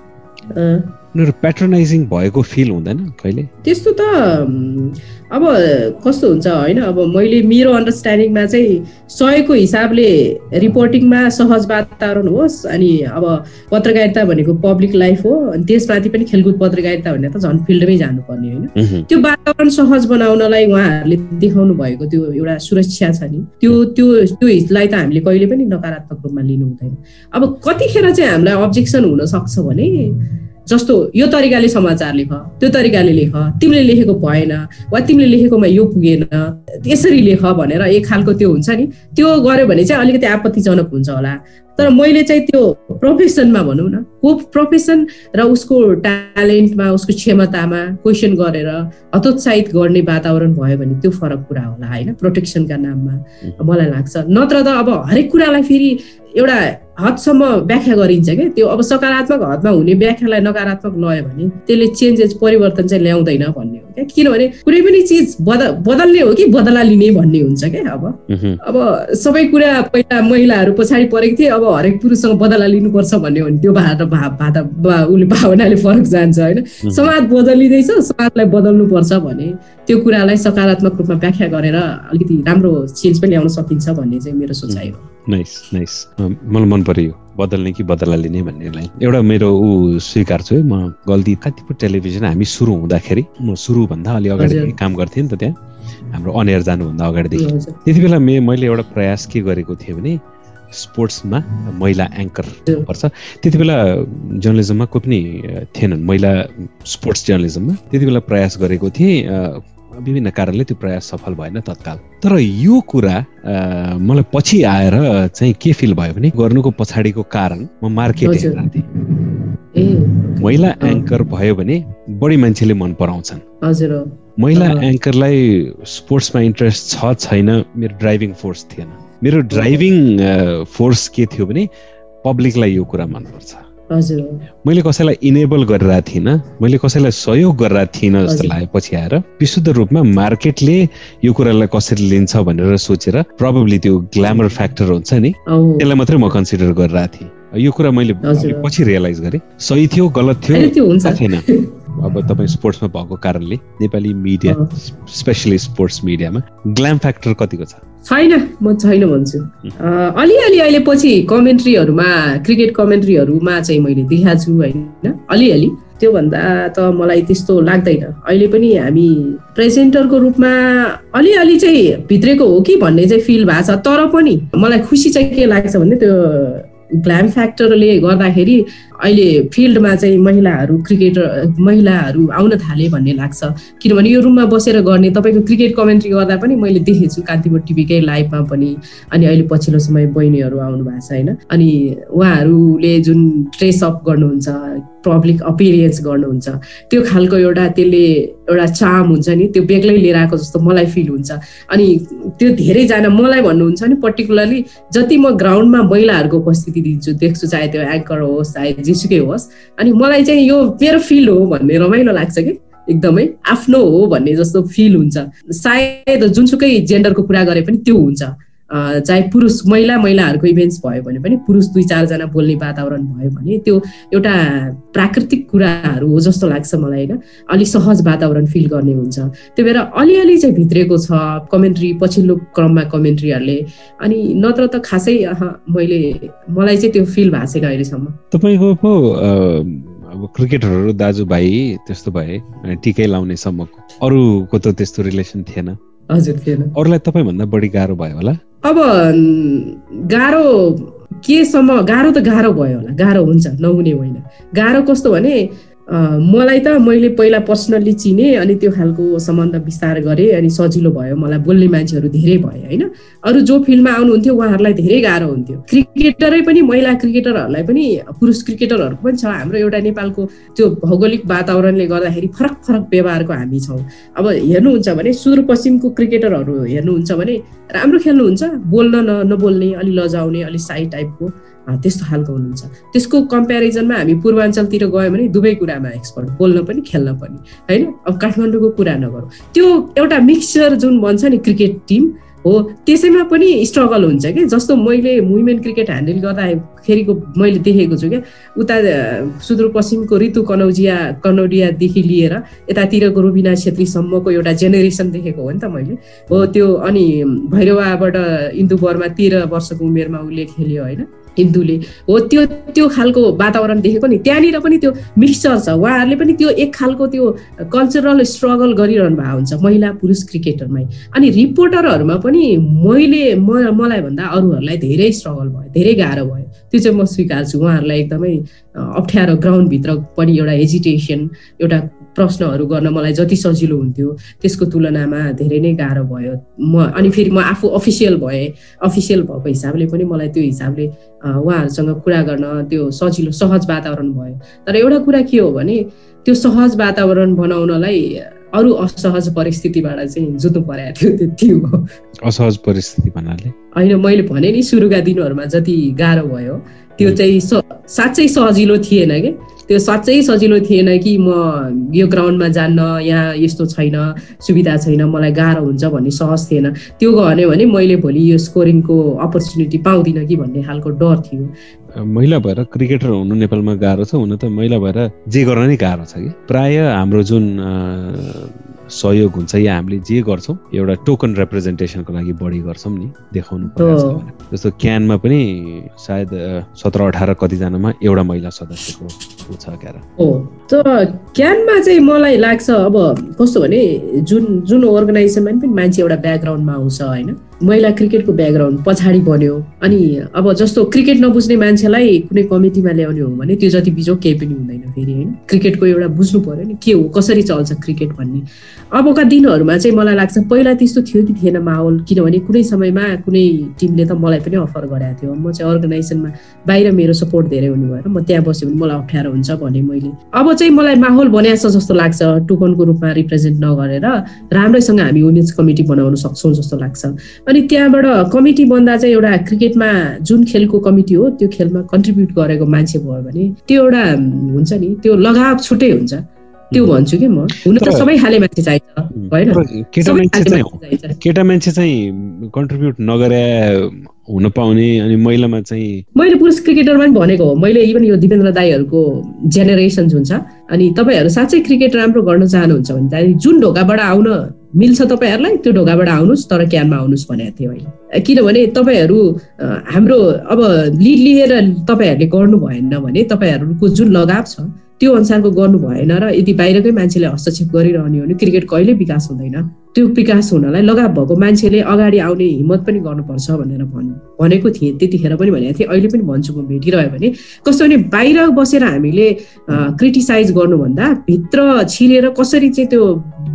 उनीहरू पेट्रोनाइजिङ भएको फिल हुँदैन कहिले? त्यस्तो त अब कस्तो हुन्छ होइन अब मैले मेरो अन्डरस्ट्यान्डिङमा चाहिँ सहयोगको हिसाबले रिपोर्टिङमा सहज वातावरण होस् अनि अब पत्रकारिता भनेको पब्लिक लाइफ हो अनि त्यसमाथि पनि खेलकुद पत्रकारिता भन्ने त झन् फिल्डमै जानुपर्ने होइन। त्यो वातावरण सहज बनाउनलाई उहाँहरूले देखाउनु भएको त्यो एउटा सुरक्षा छ नि। त्यो त्यो त्यो हितलाई त हामीले कहिले पनि नकारात्मक रूपमा लिनु हुँदैन अब कतिखेर चाहिँ हामीलाई अब्जेक्सन हुन सक्छ भने जस्तो यो तरिकाले समाचार लेख त्यो तरिकाले लेख। तिमीले लेखेको भएन वा तिमीले लेखेकोमा यो पुगेन यसरी लेख भनेर एक खालको त्यो हुन्छ नि। त्यो गर्यो भने चाहिँ अलिकति आपत्तिजनक हुन्छ होला। तर मैले चाहिँ त्यो प्रोफेसनमा भनौँ न को प्रोफेसन र उसको ट्यालेन्टमा उसको क्षमतामा क्वेसन गरेर हतोत्साहित गर्ने वातावरण भयो भने त्यो फरक कुरा होला होइन? प्रोटेक्सनका नाममा मलाई लाग्छ। नत्र त अब हरेक कुरालाई फेरि एउटा हदसम्म व्याख्या गरिन्छ क्या त्यो अब सकारात्मक हदमा हुने व्याख्यालाई नकारात्मक लयो भने त्यसले चेन्जेस परिवर्तन चाहिँ ल्याउँदैन भन्ने हो क्या? किनभने कुनै पनि चिज बद बदल्ने हो कि बदला लिने भन्ने हुन्छ क्या अब? अब सबै कुरा पहिला महिलाहरू पछाडि परेको थिए अब हरेक पुरुषसँग बदला लिनुपर्छ भन्ने हो भने त्यो भात भात उसले भावनाले फरक जान्छ होइन? समाज बदलिँदैछ समाजलाई बदल्नुपर्छ भने त्यो कुरालाई सकारात्मक रूपमा व्याख्या गरेर अलिकति राम्रो चेन्ज पनि ल्याउन सकिन्छ भन्ने चाहिँ मेरो सोचाइ हो। नाइस नाइस मलाई मन पर्यो बदल्ने कि बदला लिने भन्नेलाई। एउटा मेरो ऊ स्वीकार छु है म गल्ती कतिपय टेलिभिजन हामी सुरु हुँदाखेरि म सुरुभन्दा अलि अगाडि काम गर्थेँ नि त त्यहाँ। हाम्रो अनेर जानुभन्दा अगाडिदेखि। त्यति बेला मे मैले एउटा प्रयास के गरेको थिएँ भने स्पोर्ट्समा महिला एङ्कर पर्छ त्यति बेला जर्नलिजममा कोही पनि थिएनन्। महिला स्पोर्ट्स जर्नलिजममा। त्यति बेला प्रयास गरेको थिएँ विभिन्न कारणले त्यो प्रयास सफल भएन तत्काल। तर यो कुरा मलाई पछि आएर चाहिँ के फिल भयो भने गर्नुको पछाडिको कारण म मार्केट हेरेर थिएँ महिला एङ्कर भयो भने बढी मान्छेले मन पराउँछन्। हजुर। महिला एङ्करलाई स्पोर्ट्समा इन्ट्रेस्ट छ छैन मेरो ड्राइभिङ फोर्स थिएन। मेरो ड्राइभिङ फोर्स के थियो भने पब्लिकलाई यो कुरा मनपर्छ। मैले कसैलाई इनेबल गरिरहेको थिइनँ मैले कसैलाई सहयोग गरिरहेको थिइनँ जस्तो लाग्यो पछि आएर विशुद्ध रूपमा मार्केटले यो कुरालाई कसरी लिन्छ भनेर सोचेर प्रब्लली त्यो ग्ल्यामर फ्याक्टर हुन्छ नि। त्यसलाई मात्रै म कन्सिडर गरिरहेको थिएँ। यो कुरा मैले पछि रियलाइज गरेँ। सही थियो गलत थियो छैन अब तपाईँ स्पोर्ट्समा भएको कारणले नेपाली मिडिया स्पेसली स्पोर्ट्स मिडियामा ग्ल्याम फ्याक्टर कतिको छ? छैन म छैन भन्छु। अलिअलि अहिले पछि कमेन्ट्रीहरूमा क्रिकेट कमेन्ट्रीहरूमा चाहिँ मैले देखाएको छु होइन? अलिअलि। त्योभन्दा त मलाई त्यस्तो लाग्दैन। अहिले पनि हामी प्रेजेन्टरको रूपमा अलिअलि चाहिँ भित्रेको हो कि भन्ने चाहिँ फिल भएको छ। तर पनि मलाई खुसी चाहिँ के लाग्छ भने त्यो ग्ल्याम फ्याक्टरले गर्दाखेरि अहिले फिल्डमा चाहिँ महिलाहरू क्रिकेटर महिलाहरू आउन थाले भन्ने लाग्छ। किनभने यो रुममा बसेर गर्ने तपाईँको क्रिकेट कमेन्ट्री गर्दा पनि मैले देखेको छु कान्तिपुर टिभीकै लाइभमा पनि अनि अहिले पछिल्लो समय बहिनीहरू आउनु भएको छ होइन? अनि उहाँहरूले जुन ड्रेसअप गर्नुहुन्छ पब्लिक अपिरियन्स गर्नुहुन्छ त्यो खालको एउटा त्यसले एउटा चाम हुन्छ नि त्यो बेग्लै लिएर आएको जस्तो मलाई फिल हुन्छ। अनि त्यो धेरैजना मलाई भन्नुहुन्छ नि पर्टिकुलरली जति म ग्राउन्डमा महिलाहरूको उपस्थिति दिन्छु देख्छु चाहे त्यो एङ्कर होस् चाहे जेसुकै होस्। अनि मलाई चाहिँ यो मेरो फिल्ड हो भन्ने रमाइलो लाग्छ कि? एकदमै आफ्नो हो भन्ने जस्तो फिल हुन्छ। सायद जुनसुकै जेन्डरको कुरा गरे पनि त्यो हुन्छ। चाहे पुरुष महिला महिलाहरूको इभेन्ट्स भयो भने पनि पुरुष दुई चारजना बोल्ने वातावरण भयो भने त्यो एउटा प्राकृतिक कुराहरू हो जस्तो लाग्छ मलाई होइन। अलि सहज वातावरण फिल गर्ने हुन्छ। त्यही भएर अलिअलि चाहिँ भित्रेको छ। कमेन्ट्री पछिल्लो क्रममा कमेन्ट्रीहरूले अनि नत्र त खासै मैले मलाई चाहिँ त्यो फिल भएको छैन अहिलेसम्म। तपाईँको पो अब क्रिकेटरहरू दाजुभाइ त्यस्तो भए टिकै लाउने सम्मको अरूको त त्यस्तो रिलेसन थिएन। हजुर थिएन। अरूलाई तपाईँभन्दा बढी गाह्रो भयो होला? अब गाह्रो केसम्म गाह्रो त गाह्रो भयो होला। गाह्रो हुन्छ नहुने होइन। गाह्रो कस्तो भने मलाई त मैले पहिला पर्सनल्ली चिने अनि त्यो खालको सम्बन्ध विस्तार गरेँ अनि सजिलो भयो। मलाई बोल्ने मान्छेहरू धेरै भयो होइन? अरू जो फिल्डमा आउनुहुन्थ्यो उहाँहरूलाई धेरै गाह्रो हुन्थ्यो। क्रिकेटरै पनि महिला क्रिकेटरहरूलाई पनि पुरुष क्रिकेटरहरूको पनि छ। हाम्रो एउटा नेपालको त्यो भौगोलिक वातावरणले गर्दाखेरि फरक फरक व्यवहारको हामी छौँ। अब हेर्नुहुन्छ भने सुदूरपश्चिमको क्रिकेटरहरू हेर्नुहुन्छ भने राम्रो खेल्नुहुन्छ। बोल्न न नबोल्ने अलि लजाउने अलि साई टाइपको त्यस्तो खालको हुनुहुन्छ। त्यसको कम्पेरिजनमा हामी पूर्वाञ्चलतिर गयौँ भने दुवै कुरामा एक्सपर्ट बोल्न पनि खेल्न पनि होइन? अब काठमाडौँको कुरा नगरौँ। त्यो एउटा मिक्सचर जुन भन्छ नि क्रिकेट टिम हो त्यसैमा पनि स्ट्रगल हुन्छ कि जस्तो मैले वुमेन क्रिकेट ह्यान्डल गर्दाखेरिको मैले देखेको छु क्या। उता सुदूरपश्चिमको ऋतु कनौजिया कनौडियादेखि लिएर यतातिरको रुबिना छेत्रीसम्मको एउटा जेनेरेसन देखेको हो नि त मैले। हो त्यो अनि भैरवाबाट इन्दु बर्मा तेह्र वर्षको उमेरमा उसले खेल्यो होइन? हिन्दूले हो त्यो त्यो खालको वातावरण देखेको नि। त्यहाँनिर पनि त्यो मिक्सचर छ। उहाँहरूले पनि त्यो एक खालको त्यो कल्चरल स्ट्रगल गरिरहनु भएको हुन्छ महिला पुरुष क्रिकेटरमै। अनि रिपोर्टरहरूमा पनि मैले म मलाई भन्दा अरूहरूलाई धेरै स्ट्रगल भयो धेरै गाह्रो भयो। त्यो चाहिँ म स्वीकार्छु। उहाँहरूलाई एकदमै अप्ठ्यारो ग्राउन्डभित्र पनि एउटा हेजिटेसन एउटा प्रश्नहरू गर्न मलाई जति सजिलो हुन्थ्यो त्यसको तुलनामा धेरै नै गाह्रो भयो। म अनि फेरि म आफू अफिसियल भएँ अफिसियल भएको हिसाबले पनि मलाई त्यो हिसाबले उहाँहरूसँग कुरा गर्न त्यो सजिलो सहज वातावरण भयो। तर एउटा कुरा के हो भने त्यो सहज वातावरण बनाउनलाई अरू असहज परिस्थितिबाट चाहिँ जुत्नु परेको थियो त्यति हो। असहज परिस्थिति भन्नाले? होइन मैले भने नि सुरुका दिनहरूमा जति गाह्रो भयो त्यो चाहिँ साँच्चै सजिलो थिएन कि? त्यो साँच्चै सजिलो थिएन कि म यो ग्राउन्डमा जान्न यहाँ यस्तो छैन सुविधा छैन मलाई गाह्रो हुन्छ भन्ने सहज थिएन। त्यो गयो भने मैले भोलि यो स्कोरिङको अपर्च्युनिटी पाउँदिनँ कि भन्ने खालको डर थियो। महिला भएर क्रिकेटर हुनु नेपालमा गाह्रो छ हुन त महिला भएर जे गर्न नै गाह्रो छ कि। प्राय हाम्रो जुन सहयोग हुन्छ या हामीले जे गर्छौँ एउटा टोकन रिप्रेजेन्टेसनको लागि बढी गर्छौँ नि देखाउनु पर्छ जस्तो क्यानमा पनि सायद सत्र अठार कतिजनामा एउटा महिला सदस्यको छ क्यार हो त क्यानमा चाहिँ मलाई लाग्छ अब कस्तो भने जुन जुन अर्गनाइजेसनमा पनि मान्छे एउटा ब्याकग्राउन्डमा आउँछ होइन महिला क्रिकेटको ब्याकग्राउन्ड पछाडि बन्यो अनि अब जस्तो क्रिकेट नबुझ्ने मान्छेलाई कुनै कमिटीमा ल्याउने हो भने त्यो जति बिजो केही पनि हुँदैन फेरि होइन। क्रिकेटको एउटा बुझ्नु पर्यो नि के हो कसरी चल्छ क्रिकेट भन्ने। अबका दिनहरूमा चाहिँ मलाई लाग्छ पहिला त्यस्तो थियो कि थिएन माहौल किनभने कुनै समयमा कुनै टिमले त मलाई पनि अफर गरेको थियो। म चाहिँ अर्गनाइजेसनमा बाहिर मेरो सपोर्ट धेरै हुने भएर म त्यहाँ बस्यो भने मलाई अप्ठ्यारो हुन्छ भने मैले। अब चाहिँ मलाई माहौल बनाएछ जस्तो लाग्छ टोकनको रूपमा रिप्रेजेन्ट नगरेर राम्रैसँग हामी वुमेन्स कमिटी बनाउन सक्छौँ जस्तो लाग्छ। अनि त्यहाँबाट कमिटी बन्दा चाहिँ एउटा क्रिकेटमा जुन खेलको कमिटी हो त्यो खेलमा कन्ट्रिब्युट गरेको मान्छे भयो भने त्यो एउटा हुन्छ नि त्यो लगाव छुट्टै हुन्छ। त्यो भन्छु कि म? हुन त सबै खाले मान्छे चाहिन्छ होइन केटा मान्छे चाहिँ कन्ट्रिब्युट नगरे हुन पाउने अनि महिलामा चाहिँ मैले पुरुष क्रिकेटरमा पनि भनेको हो। मैले इभन यो दिपेन्द्र दाईहरूको जेनेरेसन जुन छ अनि तपाईँहरू साँच्चै क्रिकेट राम्रो गर्न चाहनुहुन्छ भने चाहिँ जुन ढोकाबाट आउन मिल्छ तपाईँहरूलाई त्यो ढोकाबाट आउनुहोस् तर क्यानमा आउनुहोस् भनेको थियो अहिले किनभने तपाईँहरू हाम्रो अब लिड लिएर तपाईँहरूले गर्नु भएन भने तपाईँहरूको जुन लगाव छ त्यो अनुसारको गर्नु भएन र यदि बाहिरकै मान्छेले हस्तक्षेप गरिरहने हो भने क्रिकेट कहिले विकास हुँदैन। त्यो विकास हुनलाई लगाव भएको मान्छेले अगाडि आउने हिम्मत पनि गर्नुपर्छ भनेर भन् भनेको थिएँ। त्यतिखेर पनि भनेको थिएँ। अहिले पनि भन्छु म भेटिरह्यो भने। कस्तो भने बाहिर बसेर हामीले क्रिटिसाइज गर्नुभन्दा भित्र छिरेर कसरी चाहिँ त्यो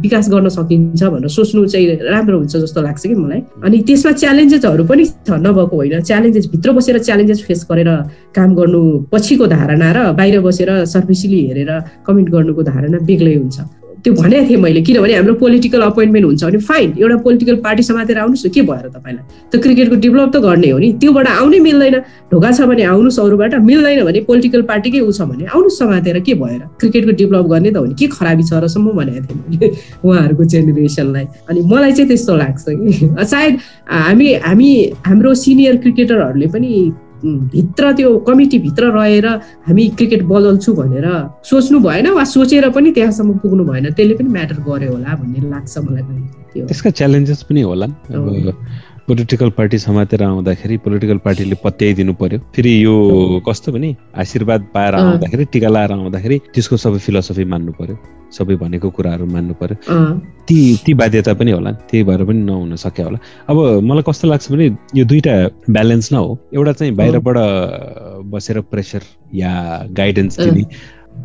विकास गर्न सकिन्छ भनेर सोच्नु चाहिँ राम्रो हुन्छ जस्तो लाग्छ कि मलाई। अनि त्यसमा च्यालेन्जेसहरू पनि छ। नभएको होइन। च्यालेन्जेस भित्र बसेर च्यालेन्जेस फेस गरेर काम गर्नु पछिको धारणा र बाहिर बसेर सर्भिसली हेरेर कमेन्ट गर्नुको धारणा बेग्लै हुन्छ। त्यो भनेको थिएँ मैले किनभने हाम्रो पोलिटिकल अपोइन्टमेन्ट हुन्छ भने फाइन एउटा पोलिटिकल पार्टी समातेर आउनुहोस् न के भएर तपाईँलाई? त्यो क्रिकेटको डेभलप त गर्ने हो नि त्योबाट आउनै मिल्दैन। ढोका छ भने आउनुहोस् अरूबाट मिल्दैन भने पोलिटिकल पार्टीकै ऊ छ भने आउनुहोस् समातेर के भएर? क्रिकेटको डेभलप गर्ने त हो नि के खराबी छ रसम्म भनेको थिएँ मैले उहाँहरूको जेनेरेसनलाई अनि मलाई चाहिँ त्यस्तो लाग्छ कि सायद हामी हामी हाम्रो सिनियर क्रिकेटरहरूले पनि भित्र त्यो कमिटीभित्र रहेर हामी क्रिकेट बदल्छु भनेर सोच्नु भएन वा सोचेर पनि त्यहाँसम्म पुग्नु भएन। त्यसले पनि म्याटर गर्यो होला भन्ने लाग्छ मलाई त्यसका च्यालेन्जेस पनि होला। पोलिटिकल पार्टी समातेर आउँदाखेरि पोलिटिकल पार्टीले पत्याइदिनु पर्यो। फेरि यो कस्तो भने आशीर्वाद पाएर आउँदाखेरि टिका लाएर आउँदाखेरि त्यसको सबै फिलोसफी मान्नु पर्यो। सबै भनेको कुराहरू मान्नु पर्यो। ती ती बाध्यता पनि होला। त्यही भएर पनि नहुन सक्यो होला। अब मलाई कस्तो लाग्छ भने यो दुइटा ब्यालेन्स न हो। एउटा चाहिँ बाहिरबाट बसेर प्रेसर या गाइडेन्स दिने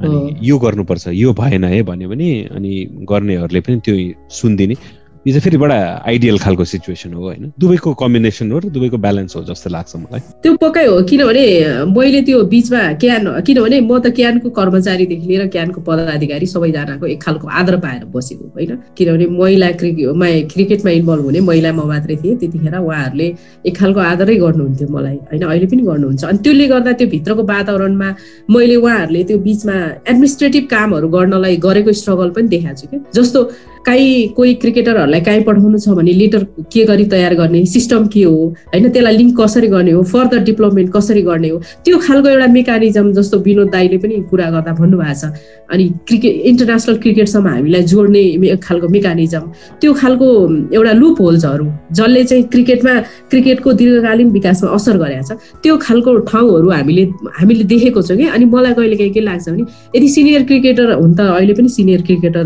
अनि यो गर्नुपर्छ। यो भएन है भन्यो भने अनि गर्नेहरूले पनि त्यो सुनिदिने। यो चाहिँ फेरि बडा आइडियल खालको सिचुएसन हो होइन। दुवैको कम्बिनेसन हो र दुवैको ब्यालेन्स हो जस्तो लाग्छ मलाई। त्यो पक्कै हो किनभने मैले त्यो बिचमा क्यान किनभने म त क्यानको कर्मचारीदेखि लिएर क्यानको पदाधिकारी सबैजनाको एक खालको आदर पाएर बसेको होइन। किनभने महिला क्रिकेट क्रिकेटमा इन्भल्भ हुने महिला म मात्रै थिएँ त्यतिखेर उहाँहरूले एक खालको आदरै गर्नुहुन्थ्यो मलाई होइन अहिले पनि गर्नुहुन्छ। अनि त्यसले गर्दा त्यो भित्रको वातावरणमा मैले उहाँहरूले त्यो बिचमा एडमिनिस्ट्रेटिभ कामहरू गर्नलाई गरेको स्ट्रगल पनि देखाएको छु क्या। जस्तो काहीँ कोही क्रिकेटरहरूलाई काहीँ पठाउनु छ भने लेटर के गरी तयार गर्ने सिस्टम के हो होइन? त्यसलाई लिङ्क कसरी गर्ने हो फर्दर डेभलपमेन्ट कसरी गर्ने हो? त्यो खालको एउटा मेकानिजम जस्तो विनोद दाईले पनि कुरा गर्दा भन्नुभएको छ। अनि क्रिकेट इन्टरनेसनल क्रिकेटसम्म हामीलाई जोड्ने खालको मेकानिजम। त्यो खालको एउटा लुप होल्सहरू जसले चाहिँ क्रिकेटमा क्रिकेटको दीर्घकालीन विकासमा असर गरेको छ त्यो खालको ठाउँहरू हामीले हामीले देखेको छौँ कि? अनि मलाई कहिले काहीँ के लाग्छ भने यदि सिनियर क्रिकेटर हुन् त अहिले पनि सिनियर क्रिकेटर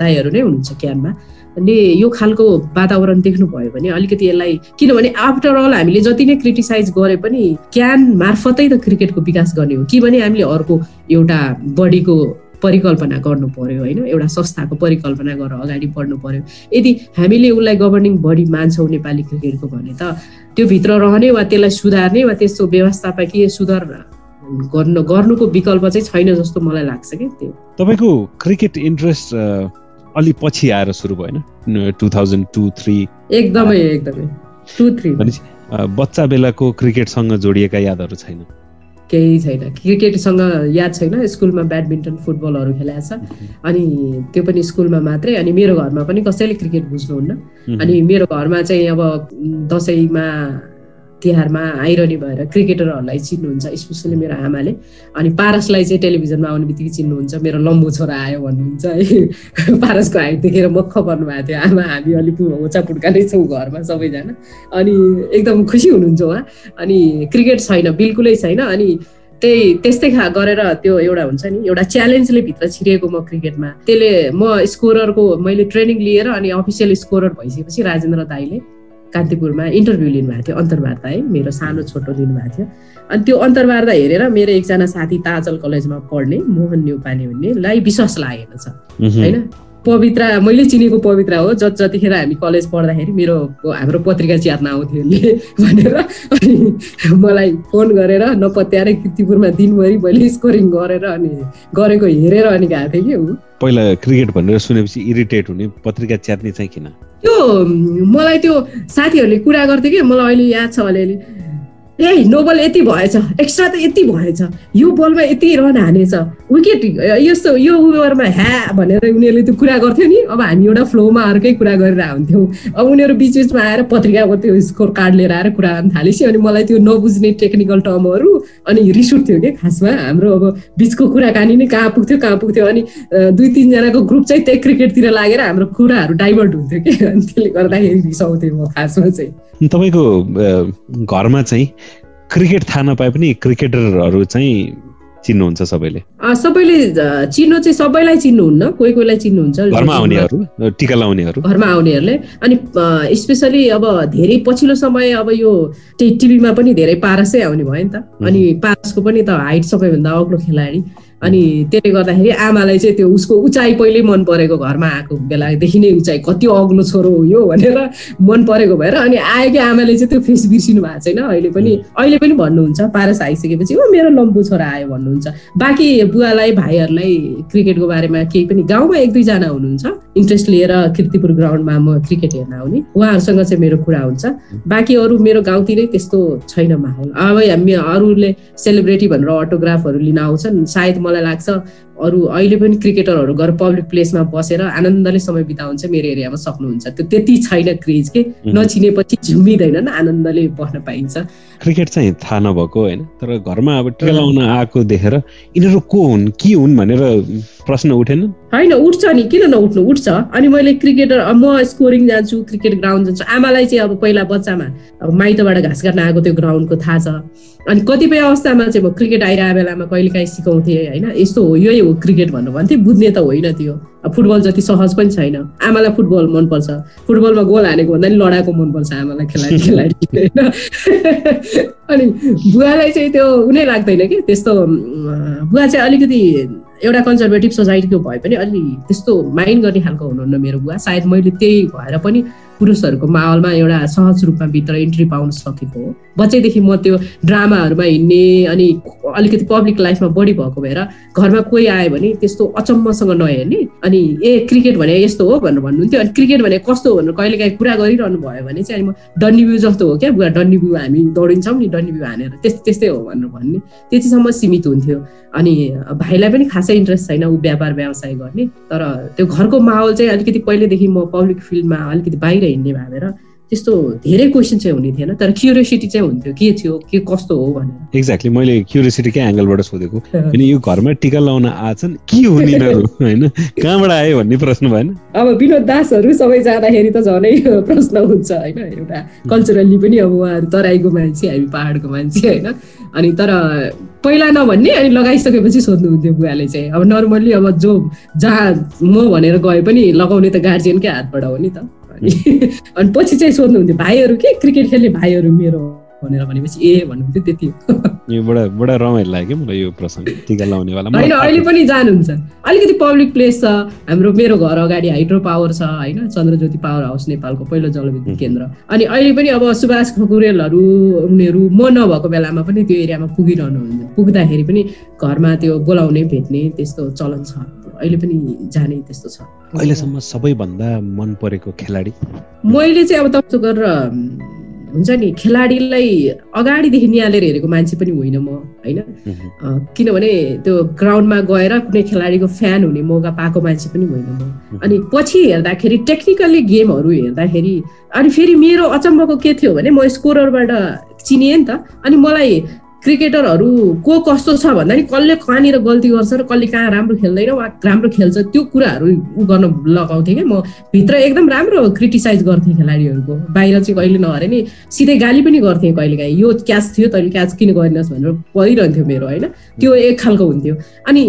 दाईहरू नै हुनुहुन्छ। क्यानमा ले यो खालको वातावरण देख्नुभयो भने अलिकति यसलाई किनभने आफ्टर अल हामीले जति नै क्रिटिसाइज गरे पनि क्यान मार्फतै त क्रिकेटको विकास गर्ने हो। कि भने हामीले अर्को एउटा बडीको परिकल्पना गर्नु पर्यो होइन एउटा संस्थाको परिकल्पना गरेर अगाडि बढ्नु पर्यो। यदि हामीले उसलाई गभर्निङ बडी मान्छौँ नेपाली क्रिकेटको भने त त्यो भित्र रहने वा त्यसलाई सुधार्ने वा त्यस्तो व्यवस्थापकीय सुधार गर्नु गर्नुको विकल्प चाहिँ छैन जस्तो मलाई लाग्छ कि त्यो। तपाईँको क्रिकेट इन्ट्रेस्ट अलि पछि आएर सुरु भएन। टु थाउजन्ड टू थ्री एकदमै एकदमै। टु थ्री बच्चा बेलाको क्रिकेटसँग जोडिएका यादहरू छैन। केही छैन। क्रिकेटसँग याद छैन। स्कुलमा ब्याडमिन्टन फुटबलहरू खेलाएको छ। अनि त्यो पनि स्कुलमा मात्रै। अनि मेरो घरमा पनि कसैले क्रिकेट बुझ्नुहुन्न। अनि मेरो घरमा चाहिँ अब दसैँमा तिहारमा आइरहने भएर क्रिकेटरहरूलाई चिन्नुहुन्छ स्पेसली मेरो आमाले। अनि पारसलाई चाहिँ टेलिभिजनमा आउने बित्तिकै चिन्नुहुन्छ मेरो लम्बो छोरा आयो भन्नुहुन्छ है। पारसको हाइट देखेर मख पर्नुभएको थियो। आमा हामी अलिक होचा पुड्का नै छौँ घरमा सबैजना। अनि एकदम खुसी हुनुहुन्छ उहाँ। अनि क्रिकेट छैन बिल्कुलै छैन। अनि त्यही त्यस्तै खा गरेर त्यो एउटा हुन्छ नि एउटा च्यालेन्जले भित्र छिरिएको म क्रिकेटमा। त्यसले म स्कोररको मैले ट्रेनिङ लिएर अनि अफिसियल स्कोरर भइसकेपछि राजेन्द्र दाईले कान्तिपुरमा इन्टरभ्यू लिनुभएको थियो अन्तर्वार्ता है मेरो सानो छोटो लिनुभएको थियो। अनि त्यो अन्तर्वार्ता हेरेर मेरो एकजना साथी ताजल कलेजमा पढ्ने मोहन न्युपाने भन्नेलाई विश्वास लागेको छ। होइन? पवित्रा मैले चिनेको पवित्रा हो। जति जतिखेर हामी कलेज पढ्दाखेरि मेरो हाम्रो पत्रिका च्यात्न आउँथ्यो उसले भनेर। अनि मलाई फोन गरेर नपत्याएर किर्तिपुरमा दिनभरि मैले स्कोरिङ गरेर अनि गरेको हेरेर अनि गएको थिएँ कि ऊ पहिला क्रिकेट भनेर सुनेपछि इरिटेट हुने पत्रिका च्यात्ने चाहिँ किन? त्यो मलाई त्यो साथीहरूले कुरा गर्थ्यो कि। मलाई अहिले याद छ अलिअलि। ए नो बल यति भएछ एक्स्ट्रा त यति भएछ यो बलमा यति रन हानेछ विकेट यस्तो यो ओभरमा ह्या भनेर उनीहरूले त्यो कुरा गर्थ्यो नि। अब हामी एउटा फ्लोमा अर्कै कुरा गरेर हुन्थ्यौँ अब उनीहरू बिच बिचमा आएर पत्रिकाको त्यो स्कोर कार्ड लिएर आएर कुरा गर्न थालेपछि अनि मलाई त्यो नबुझ्ने टेक्निकल टर्महरू अनि रिस उठ्थ्यो कि खासमा। हाम्रो अब बिचको कुराकानी नै कहाँ पुग्थ्यो कहाँ पुग्थ्यो अनि दुई तिनजनाको ग्रुप चाहिँ त्यही क्रिकेटतिर लागेर हाम्रो कुराहरू डाइभर्ट हुन्थ्यो कि। अनि त्यसले गर्दाखेरि रिसाउँथेँ म खासमा चाहिँ। तपाईँको घरमा चाहिँ क्रिकेट थाहा नपाए पनि क्रिकेटरहरू चाहिँ चिन्नुहुन्छ सबैले। सबैले चिन्नु चाहिँ सबैलाई चिन्नुहुन्न कोही कोहीलाई चिन्नुहुन्छ। घरमा आउनेहरू टिका लाउनेहरू। घरमा आउनेहरूले। अनि स्पेसली अब धेरै पछिल्लो समय अब यो टिभीमा पनि धेरै पारसै आउने भयो नि त। अनि पारसको पनि त हाइट सबैभन्दा अग्लो खेलाडी। अनि त्यसले गर्दाखेरि आमालाई चाहिँ त्यो उसको उचाइ पहिल्यै मन परेको घरमा आएको बेलादेखि नै उचाइ कति अग्लो छोरो हो यो भनेर मन परेको भएर अनि आएकै आमाले चाहिँ त्यो फेस बिर्सिनु भएको छैन अहिले पनि अहिले पनि भन्नुहुन्छ पारस आइसकेपछि ओ मेरो लम्बु छोरा आयो भन्नुहुन्छ। बाँकी बुवालाई भाइहरूलाई क्रिकेटको बारेमा केही पनि गाउँमा एक दुईजना हुनुहुन्छ। इन्ट्रेस्ट लिएर किर्तिपुर ग्राउन्डमा म क्रिकेट हेर्न आउने। उहाँहरूसँग चाहिँ मेरो कुरा हुन्छ। बाँकी अरू मेरो गाउँतिरै त्यस्तो छैन माहौल। अब हामी अरूले सेलिब्रेटी भनेर अटोग्राफहरू लिन आउँछन्। सायद मलाई लाग्छ अरू अहिले पनि क्रिकेटरहरू गएर पब्लिक प्लेसमा बसेर आनन्दले समय बिताउँछ मेरो एरियामा सक्नुहुन्छ। त्यो त्यति छैन क्रेज के? नचिनेपछि झुमिँदैनन् आनन्दले बस्न पाइन्छ। क्रिकेट चाहिँ थाहा नभएको होइन तर घरमा अब टिका लाउन आएको देखेर यिनीहरू को हुन् के हुन् भनेर प्रश्न उठेन? होइन उठ्छ नि। किन नउठ्नु? उठ्छ। अनि मैले क्रिकेटर म स्कोरिङ जान्छु क्रिकेट ग्राउन्ड जान्छु। आमालाई चाहिँ अब पहिला बच्चामा अब माइतबाट घाँस काट्न आएको त्यो ग्राउन्डको थाहा छ। अनि कतिपय अवस्थामा चाहिँ म क्रिकेट आइरहेको बेलामा कहिले काहीँ सिकाउँथेँ होइन? यस्तो हो यही हो क्रिकेट भनेर भन्थेँ बुझ्ने त होइन त्यो। फुटबल जति सहज पनि छैन। आमालाई फुटबल मनपर्छ। फुटबलमा गोल हानेको भन्दा नि लडाएको मनपर्छ आमालाई खेलाडी खेलाडी। अनि बुवालाई चाहिँ त्यो उनै लाग्दैन कि? त्यस्तो बुवा चाहिँ अलिकति एउटा कन्जर्भेटिभ सोसाइटीको भए पनि अलि त्यस्तो माइन्ड गर्ने खालको हुनुहुन्न मेरो बुवा। सायद मैले त्यही भएर पनि पुरुषहरूको माहौलमा एउटा सहज रूपमा भित्र इन्ट्री पाउन सकेको हो। बच्चैदेखि म त्यो ड्रामाहरूमा हिँड्ने अनि अलिकति पब्लिक लाइफमा बढी भएको भएर घरमा कोही आयो भने त्यस्तो अचम्मसँग नहेर्ने अनि ए क्रिकेट भने यस्तो हो भनेर भन्नुहुन्थ्यो। अनि क्रिकेट भने कस्तो हो भनेर कहिले काहीँ कुरा गरिरहनु भयो भने चाहिँ अनि म डन्नी बिउ जस्तो हो क्या बुवा डन्नी बिउ हामी दौडिन्छौँ नि डन्नी बिउ हानेर त्यस्तै त्यस्तै हो भनेर भन्ने। त्यतिसम्म सीमित हुन्थ्यो। अनि भाइलाई पनि खासै इन्ट्रेस्ट छैन ऊ व्यापार व्यवसाय गर्ने। तर त्यो घरको माहौल चाहिँ अलिकति पहिलेदेखि म पब्लिक फिल्डमा अलिकति बाहिर हिँड्ने भएर त्यस्तो धेरै क्वेसन चाहिँ हुने थिएन तर क्युरियोसिटी चाहिँ हुन्थ्यो के थियो के कस्तो हो भनेर। एक्ज्याक्टली मैले क्युरियोसिटीकै एङ्गलबाट सोधेको? किन यो घरमा टिका लाउन आछन् के हुन् यिनीहरू होइन? कहाँबाट आयो भन्ने प्रश्न भएन। अब विनोद दासहरू सबै जाँदाखेरि त झनै प्रश्न हुन्छ होइन? एउटा कल्चरल्ली पनि अब उहाँहरू तराईको मान्छे हामी पाहाडको मान्छे होइन? अनि तर पहिला नभन्ने अनि लगाइसकेपछि सोध्नुहुन्थ्यो बुवाले चाहिँ। अब नर्मल्ली अब जो जहाँ म भनेर गए पनि लगाउने त गार्जियनकै हातबाट हो नि त। अनि पछि चाहिँ सोध्नुहुन्थ्यो भाइहरू के क्रिकेट खेल्ने भाइहरू मेरो भनेर भनेपछि ए भन्नुहुन्थ्यो त्यति यो बडा बडा रमाइलो लाग्यो मलाई यो प्रसङ्ग टिका लाउनेवाला। होइन अहिले पनि जानुहुन्छ। अलिकति पब्लिक प्लेस छ हाम्रो मेरो घर अगाडि हाइड्रो पावर छ होइन चन्द्रज्योति पावर हाउस नेपालको पहिलो जलविद्युत केन्द्र। अनि अहिले पनि अब सुभाष खकुरेलहरू उनीहरू म नभएको बेलामा पनि त्यो एरियामा पुगिरहनु हुन्छ पुग्दाखेरि पनि घरमा त्यो बोलाउने भेट्ने त्यस्तो चलन छ। अहिले पनि जाने त्यस्तो छ। अहिलेसम्म सबैभन्दा मन परेको खेलाडी? मैले चाहिँ अब तपाईँको गरेर हुन्छ नि खेलाडीलाई अगाडिदेखि निहालेर हेरेको मान्छे पनि होइन म होइन? किनभने त्यो ग्राउन्डमा गएर कुनै खेलाडीको फ्यान हुने मौका पाएको मान्छे पनि होइन म। अनि पछि हेर्दाखेरि टेक्निकल्ली गेमहरू हेर्दाखेरि अनि फेरि मेरो अचम्मको के थियो भने म स्कोररबाट चिनिएँ नि त। अनि मलाई क्रिकेटरहरू को कस्तो छ भन्दा नि कसले कहाँनिर गल्ती गर्छ र कसले कहाँ राम्रो खेल्दैन वा राम्रो खेल्छ त्यो कुराहरू उ गर्न लगाउँथेँ कि म भित्र एकदम राम्रो क्रिटिसाइज गर्थेँ खेलाडीहरूको। बाहिर चाहिँ कहिले नहरे नि सिधै गाली पनि गर्थेँ कहिले काहीँ यो क्याच थियो तैँले क्याच किन गरिनस् भनेर परिरहन्थ्यो मेरो होइन? त्यो एक खालको हुन्थ्यो। अनि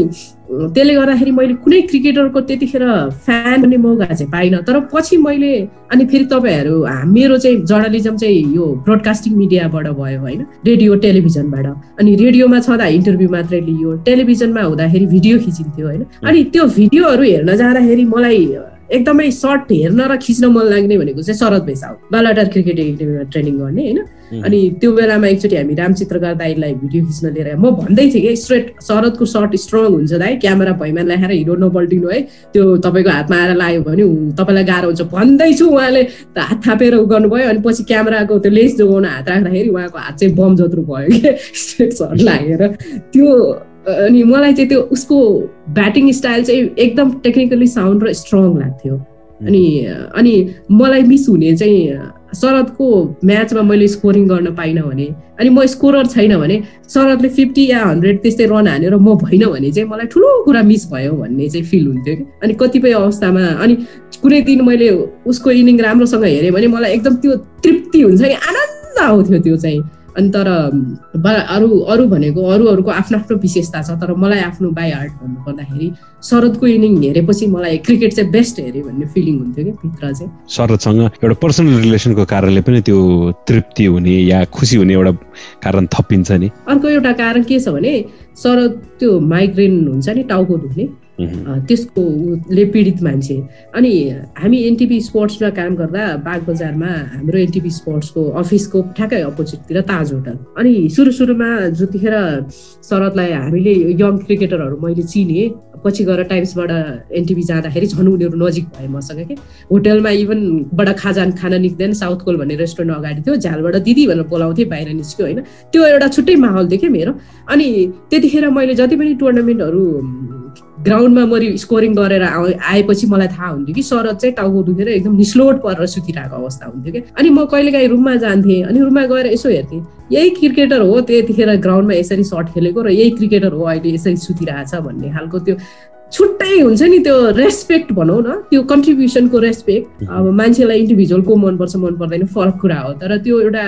त्यसले गर्दाखेरि मैले कुनै क्रिकेटरको त्यतिखेर फ्यान हुने मौका चाहिँ पाइनँ। तर पछि मैले अनि फेरि तपाईँहरू मेरो चाहिँ जर्नलिजम चाहिँ यो ब्रोडकास्टिङ मिडियाबाट भयो होइन? रेडियो टेलिभिजनबाट। अनि रेडियोमा छँदा इन्टरभ्यू मात्रै लियो। टेलिभिजनमा हुँदाखेरि भिडियो खिचिन्थ्यो होइन? अनि त्यो भिडियोहरू हेर्न जाँदाखेरि मलाई एकदमै सर्ट हेर्न र खिच्न मन लाग्ने भनेको चाहिँ शरद भैसा हो। बालाटार क्रिकेट एकाडेमीमा ट्रेनिङ गर्ने होइन? अनि त्यो बेलामा एकचोटि हामी रामचित्रकार दाईलाई भिडियो खिच्न लिएर म भन्दै थिएँ कि स्ट्रेट शरदको सर्ट स्ट्रङ हुन्छ दाई क्यामेरा भैमा ल्याएर हिरो नपल्टिनु है। त्यो तपाईँको हातमा आएर लाग्यो भने तपाईँलाई गाह्रो हुन्छ। भन्दैछु उहाँले हात थापेर उ गर्नुभयो। अनि पछि क्यामेराको त्यो लेन्स जोगाउन हात राख्दाखेरि उहाँको हात चाहिँ बम जत्रो भयो कि। स्ट्रेट सर्ट लागेर। त्यो अनि मलाई चाहिँ त्यो उसको ब्याटिङ स्टाइल चाहिँ एकदम टेक्निकली साउन्ड र स्ट्रङ लाग्थ्यो। अनि अनि मलाई मिस हुने चाहिँ शरदको म्याचमा मैले स्कोरिङ गर्न पाइनँ भने अनि म स्कोरर छैन भने शरदले फिफ्टी या हन्ड्रेड त्यस्तै रन हानेर म भइनँ भने चाहिँ मलाई ठुलो कुरा मिस भयो भन्ने चाहिँ फिल हुन्थ्यो कि। अनि कतिपय अवस्थामा अनि कुनै दिन मैले उसको इनिङ राम्रोसँग हेरेँ भने मलाई एकदम त्यो तृप्ति हुन्छ कि आनन्द आउँथ्यो त्यो चाहिँ। अनि तर अरू अरू भनेको अरू अरूको आफ्नो आफ्नो विशेषता छ तर मलाई आफ्नो बाई हार्ट भन्नुपर्दाखेरि शरदको इनिङ हेरेपछि मलाई क्रिकेट चाहिँ बेस्ट हेरेँ भन्ने फिलिङ हुन्थ्यो कि भित्र चाहिँ। शरदसँग एउटा पर्सनल रिलेसनको कारणले पनि त्यो तृप्ति हुने या खुसी हुने एउटा कारण थपिन्छ नि। अर्को एउटा कारण के छ भने शरद त्यो माइग्रेन हुन्छ नि टाउको दुख्ने। त्यसको ले पीडित मान्छे। अनि हामी एनटिपी स्पोर्ट्समा काम गर्दा बाग बजारमा हाम्रो एनटिपी स्पोर्ट्सको अफिसको ठ्याक्कै अपोजिटतिर ताज होटल। अनि सुरु सुरुमा जतिखेर शरदलाई हामीले यङ क्रिकेटरहरू मैले चिनेँ। पछि गएर टाइम्सबाट एनटिभी जाँदाखेरि झन् उनीहरू नजिक भए मसँग कि। होटलमा इभन बडा खाजा खान निक्दैन साउथ कोल भन्ने रेस्टुरेन्ट अगाडि थियो झ्यालबाट दिदी भनेर बोलाउँथेँ बाहिर निस्क्यो होइन। त्यो एउटा छुट्टै माहौल थियो क्या मेरो। अनि त्यतिखेर मैले जति पनि टुर्नामेन्टहरू ग्राउन्डमा मैले स्कोरिङ गरेर आएपछि मलाई थाहा हुन्थ्यो कि शरद चाहिँ टाउको दुखेर एकदम निस्लोट परेर सुतिरहेको अवस्था हुन्थ्यो कि अनि म कहिलेकाहीँ रुममा जान्थेँ अनि रुममा गएर यसो हेर्थेँ यही क्रिकेटर हो त्यतिखेर ग्राउन्डमा यसरी सर्ट खेलेको र यही क्रिकेटर हो अहिले यसरी सुतिरहेछ भन्ने खालको त्यो छुट्टै हुन्छ नि त्यो रेस्पेक्ट भनौँ न त्यो कन्ट्रिब्युसनको रेस्पेक्ट। अब मान्छेलाई इन्डिभिजुअल को मनपर्छ मन पर्दैन फरक कुरा हो। तर त्यो एउटा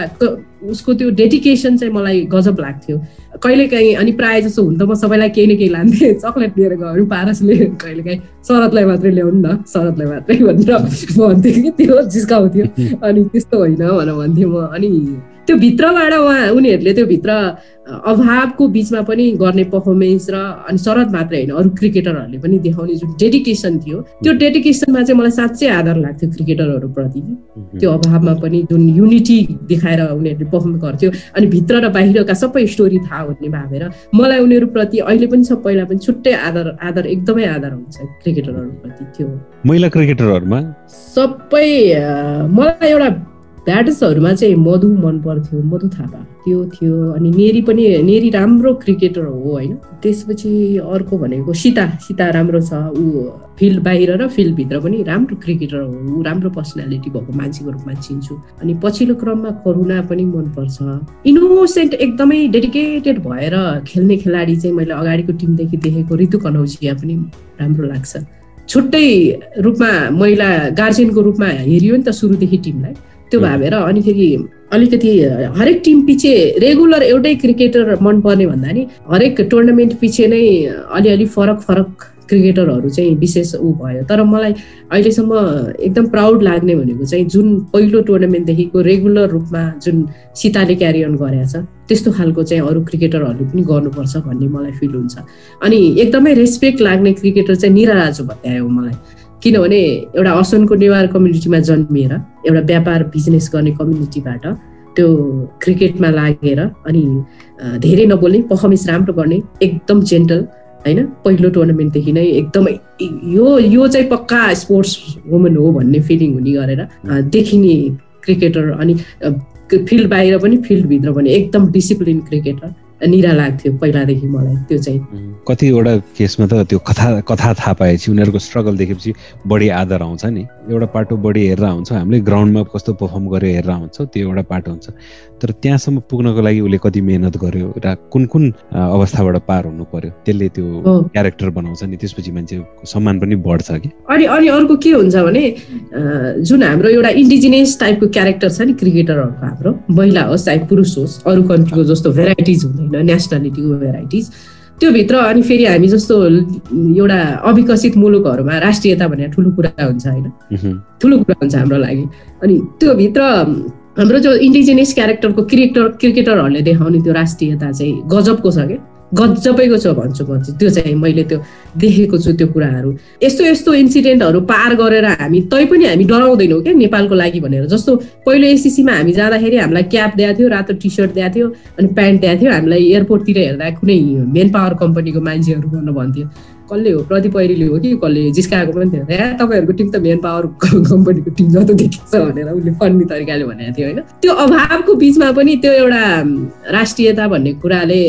उसको त्यो डेडिकेसन चाहिँ मलाई गजब लाग्थ्यो। कहिले काहीँ अनि प्रायः जसो हुन त म सबैलाई केही न केही लान्थेँ। चक्लेट लिएर गयो पारसले कहिले काहीँ शरदलाई मात्रै ल्याउनु न शरदलाई मात्रै भनेर भन्थ्यो कि त्यो जिस्काउँथ्यो। अनि त्यस्तो होइन भनेर भन्थेँ म। अनि त्यो भित्रबाट उहाँ उनीहरूले त्यो भित्र अभावको बिचमा पनि गर्ने पर्फर्मेन्स र अनि शरद मात्रै होइन अरू क्रिकेटरहरूले पनि देखाउने जुन डेडिकेसन थियो त्यो डेडिकेसनमा चाहिँ मलाई साँच्चै आदर लाग्थ्यो क्रिकेटरहरूप्रति त्यो अभावमा पनि जुन युनिटी देखाएर उनीहरूले पर्फर्म गर्थ्यो अनि भित्र र बाहिरका सबै स्टोरी थाहा हुने भावेर मलाई उनीहरूप्रति अहिले पनि पहिला पनि छुट्टै आदर आदर एकदमै आदर हुन्छ क्रिकेटरहरूप्रति थियो महिला क्रिकेटरहरूमा सबै मलाई एउटा ब्याटर्सहरूमा चाहिँ मधु मन पर्थ्यो मधु थापा। त्यो थियो अनि नेरी पनि नेरी राम्रो क्रिकेटर हो होइन? त्यसपछि अर्को भनेको सीता सीता राम्रो छ ऊ फिल्ड बाहिर र फिल्डभित्र पनि राम्रो क्रिकेटर हो ऊ राम्रो पर्सनालिटी भएको मान्छेको रूपमा चिन्छु। अनि पछिल्लो क्रममा करुणा पनि मनपर्छ। इनोसेन्ट एकदमै डेडिकेटेड भएर खेल्ने खेलाडी चाहिँ मैले अगाडिको टिमदेखि देखेको ऋतु कनौजिया पनि राम्रो लाग्छ। छुट्टै रूपमा महिला गार्जेनको रूपमा हेरियो नि त सुरुदेखि टिमलाई। त्यो भावेर अनि फेरि अलिकति हरेक टिम पछि रेगुलर एउटै क्रिकेटर मनपर्ने भन्दा नि हरेक टुर्नामेन्ट पछि नै अलिअलि फरक फरक क्रिकेटरहरू चाहिँ विशेष ऊ भयो। तर मलाई अहिलेसम्म एकदम प्राउड लाग्ने भनेको चाहिँ जुन पहिलो टुर्नामेन्टदेखिको रेगुलर रूपमा जुन सीताले क्यारी अन गरेको छ त्यस्तो खालको चाहिँ अरू क्रिकेटरहरूले पनि गर्नुपर्छ भन्ने मलाई फिल हुन्छ। अनि एकदमै रेस्पेक्ट लाग्ने क्रिकेटर चाहिँ निरा राजु भत्यायो मलाई। किनभने एउटा असनको नेवार कम्युनिटीमा जन्मिएर एउटा व्यापार बिजनेस गर्ने कम्युनिटीबाट त्यो क्रिकेटमा लागेर अनि धेरै नबोल्ने पर्फर्मेन्स राम्रो गर्ने एकदम जेन्टल होइन? पहिलो टुर्नामेन्टदेखि नै एकदमै यो यो चाहिँ पक्का स्पोर्ट्स वुमन हो भन्ने फिलिङ हुने गरेर देखिने क्रिकेटर अनि फिल्ड बाहिर पनि फिल्डभित्र पनि एकदम डिसिप्लिन क्रिकेटर निरा लाग्थ्यो पहिलादेखि मलाई त्यो चाहिँ। कतिवटा केसमा त त्यो कथा कथा थाहा पाएपछि उनीहरूको स्ट्रगल देखेपछि बढी आदर आउँछ नि। एउटा पाटो बढी हेरेर आउँछ हामीले ग्राउन्डमा कस्तो पर्फर्म गरेर हेरेर आउँछ त्यो एउटा पाटो हुन्छ। तर त्यहाँसम्म पुग्नको लागि उसले कति मेहनत गर्यो र कुन कुन अवस्थाबाट पार हुनु पर्यो त्यसले त्यो क्यारेक्टर बनाउँछ नि त्यसपछि मान्छेको सम्मान पनि बढ्छ कि? अनि अनि अर्को के हुन्छ भने जुन हाम्रो एउटा इन्डिजिनियस टाइपको क्यारेक्टर छ नि क्रिकेटरहरूको हाम्रो महिला होस् चाहे पुरुष होस् अरू कन्ट्रीको जस्तो भेराइटिज हुँदैन। नेसनालिटीको भेराइटिज त्योभित्र अनि फेरि हामी जस्तो एउटा अविकसित मुलुकहरूमा राष्ट्रियता भनेर ठुलो कुरा हुन्छ होइन। ठुलो कुरा हुन्छ हाम्रो लागि। अनि त्योभित्र हाम्रो जो इन्डिजिनियस क्यारेक्टरको क्रिकेटर क्रिकेटरहरूले देखाउने त्यो राष्ट्रियता चाहिँ गजबको छ क्या गजबैको छ भन्छु म चाहिँ। त्यो चाहिँ मैले त्यो देखेको छु त्यो कुराहरू। यस्तो यस्तो इन्सिडेन्टहरू पार गरेर हामी तै पनि हामी डराउँदैनौँ क्या नेपालको लागि भनेर। जस्तो पहिलो एसिसीमा हामी जाँदाखेरि हामीलाई क्याप दिएको थियो रातो टी सर्ट दिएको थियो अनि प्यान्ट दिएको थियो। हामीलाई एयरपोर्टतिर हेर्दा कुनै मेन पावर कम्पनीको मान्छेहरू गर्न भन्थ्यो। कसले हो? प्रदीप हो कि कसले? जिस्काएको पनि थियो। ए तपाईँहरूको टिम त मेन पावर कम्पनीको टिम जस्तो देखिन्छ भनेर उसले फन्नी तरिकाले भनेको थियो होइन। त्यो अभावको बिचमा पनि त्यो एउटा राष्ट्रियता भन्ने कुराले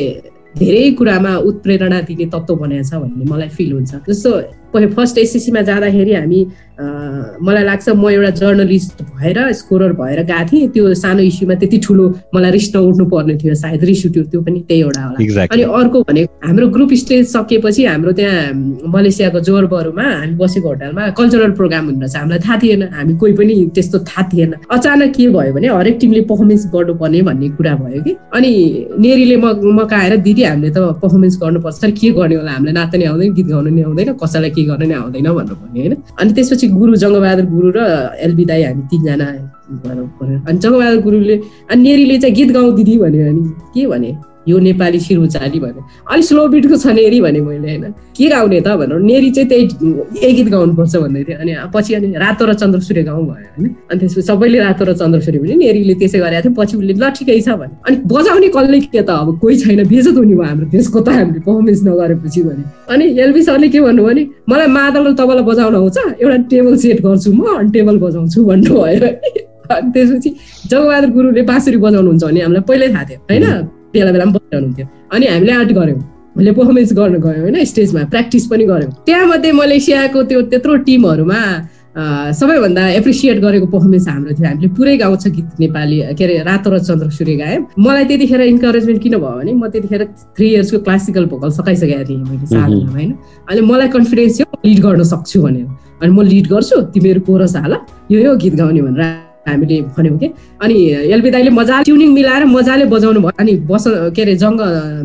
धेरै कुरामा उत्प्रेरणा दिने तत्त्व बनाएको छ भन्ने मलाई फिल हुन्छ। जस्तो फर्स्ट एसएससीमा जाँदाखेरि हामी मलाई लाग्छ म एउटा जर्नलिस्ट भएर स्कोरर भएर गएको थिएँ। त्यो सानो इस्युमा त्यति ठुलो मलाई रिस नउठ्नु पर्ने थियो सायद रिस उठ्यो त्यो पनि त्यही एउटा होला। अनि अर्को भने हाम्रो ग्रुप स्टेज सकेपछि हाम्रो त्यहाँ मलेसियाको जोरबहरूमा हामी बसेको होटलमा कल्चरल प्रोग्राम रहेछ। हामीलाई थाहा थिएन हामी कोही पनि त्यस्तो थाहा थिएन। अचानक के भयो भने हरेक टिमले पर्फर्मेन्स गर्नुपर्ने भन्ने कुरा भयो कि। अनि नेरीले म म आएर दिदी हामीले त पर्फर्मेन्स गर्नुपर्छ। के गर्ने होला? हामीलाई नाच्न आउँदैन गीत गाउनु नि आउँदैन। कसैलाई के गर्न नि आउँदैन भन्नु भन्ने होइन अनि त्यसपछि पछि गुरु जङ्गबहादुर गुरु र एलबी दाई हामी तिनजना अनि जङ्गबहादुर गुरुले अनि नेरीले चाहिँ गीत गाउँ दिदी भन्यो अनि के भने यो नेपाली सिरुचाली भने। अलिक स्लो बिटको छ नेरी भने मैले होइन। के गाउने त भनेर नेरी चाहिँ त्यही यही गीत गाउनुपर्छ भन्दै थियो अनि पछि अनि रातो र चन्द्र सूर्य गाउँ भयो होइन। अनि त्यसपछि सबैले रातो र चन्द्र सूर्य भने नेरीले त्यसै गरेको थियो। पछि उसले ल ठिकै छ भने। अनि बजाउने कसले के त अब कोही छैन। बेजत हुने भयो हाम्रो देशको त हामीले पर्फर्मेन्स नगरेपछि भने। अनि एलबी सरले के भन्नु भने मलाई मादल तपाईँलाई बजाउन आउँछ। एउटा टेबल सेट गर्छु म अनि टेबल बजाउँछु भन्नुभयो अनि त्यसपछि जगबहादुर गुरुले बाँसुरी बजाउनुहुन्छ भने हामीलाई पहिल्यै थाहा थियो होइन? बेला बेला पनि बसिरहनुहुन्थ्यो अनि हामीले आर्ट गऱ्यौँ। हामीले पर्फर्मेन्स गर्न गयौँ होइन? स्टेजमा प्र्याक्टिस पनि गऱ्यौँ। त्यहाँमध्ये मलेसियाको त्यो त्यत्रो टिमहरूमा सबैभन्दा एप्रिसिएट गरेको पर्फर्मेन्स हाम्रो थियो। हामीले पुरै गाउँछ गीत नेपाली के अरे रातो र चन्द्र सूर्य गायौँ मलाई त्यतिखेर इन्करेजमेन्ट किन भयो भने म त्यतिखेर थ्री इयर्सको क्लासिकल भोकल सकाइसकेको थिएँ मैले साधनामा होइन? अनि मलाई कन्फिडेन्स थियो लिड गर्न सक्छु भनेर। अनि म लिड गर्छु तिमीहरू कोरस हाल यो यो गीत गाउने भनेर। हामीले भन्यौँ कि? अनि एलबी दाईले मजाले ट्युनिङ मिलाएर मजाले बजाउनु भयो। अनि बस के अरे जङ्ग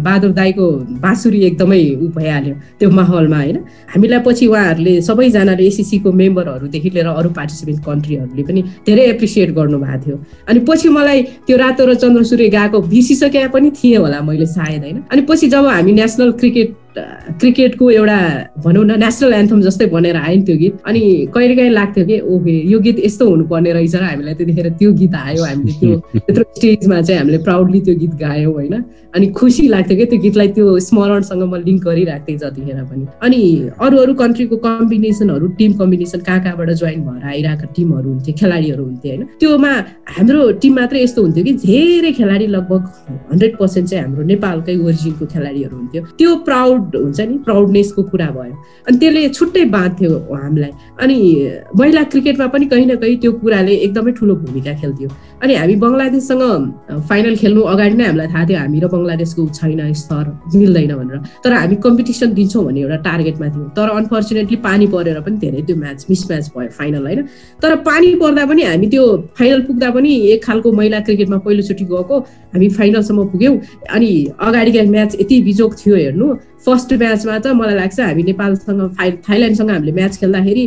बहादुर दाईको बाँसुरी एकदमै ऊ भइहाल्यो त्यो माहौलमा होइन? हामीलाई पछि उहाँहरूले सबैजनाले एसिसीको मेम्बरहरूदेखि लिएर अरू पार्टिसिपेन्ट कन्ट्रीहरूले पनि धेरै एप्रिसिएट गर्नुभएको थियो। अनि पछि मलाई त्यो रातो र चन्द्र सूर्य गएको बिर्सिसकेका पनि थिएँ होला मैले सायद होइन? अनि पछि जब हामी नेसनल क्रिकेट क्रिकेटको एउटा भनौँ न नेसनल एन्थम जस्तै बनेर आयो नि त्यो गीत। अनि कहिले काहीँ लाग्थ्यो कि ओके यो गीत यस्तो हुनुपर्ने रहेछ र हामीलाई त्यतिखेर त्यो गीत आयो। हामीले त्यो त्यत्रो स्टेजमा चाहिँ हामीले प्राउडली त्यो गीत गायौँ होइन? अनि खुसी लाग्थ्यो कि त्यो गीतलाई त्यो स्मरणसँग म लिङ्क गरिरहेको थिएँ जतिखेर पनि। अनि अरू अरू कन्ट्रीको कम्बिनेसनहरू टिम कम्बिनेसन कहाँ कहाँबाट जोइन भएर आइरहेका टिमहरू हुन्थे खेलाडीहरू हुन्थे होइन? त्योमा हाम्रो टिम मात्रै यस्तो हुन्थ्यो कि धेरै खेलाडी लगभग हन्ड्रेड पर्सेन्ट चाहिँ हाम्रो नेपालकै ओरिजिनको खेलाडीहरू हुन्थ्यो। त्यो प्राउड हुन्छ नि प्राउडनेसको कुरा भयो। अनि त्यसले छुट्टै बाँध्थ्यो हामीलाई। अनि महिला क्रिकेटमा पनि कहीँ न कहीँ त्यो कुराले एकदमै ठुलो भूमिका खेल्थ्यो। अनि हामी बङ्गलादेशसँग फाइनल खेल्नु अगाडि नै हामीलाई थाहा थियो हामी र बङ्गलादेशको छैन स्तर मिल्दैन भनेर। तर हामी कम्पिटिसन दिन्छौँ भन्ने एउटा टार्गेटमा थियौँ। तर अनफर्चुनेटली पानी परेर पनि धेरै त्यो म्याच मिसम्याच भयो फाइनल होइन? तर पानी पर्दा पनि हामी त्यो फाइनल पुग्दा पनि एक खालको महिला क्रिकेटमा पहिलोचोटि गएको हामी फाइनलसम्म पुग्यौँ। अनि अगाडिका म्याच यति बिजोग थियो हेर्नु। फर्स्ट म्याचमा त मलाई लाग्छ हामी नेपालसँग फाइ थाइल्यान्डसँग हामीले म्याच खेल्दाखेरि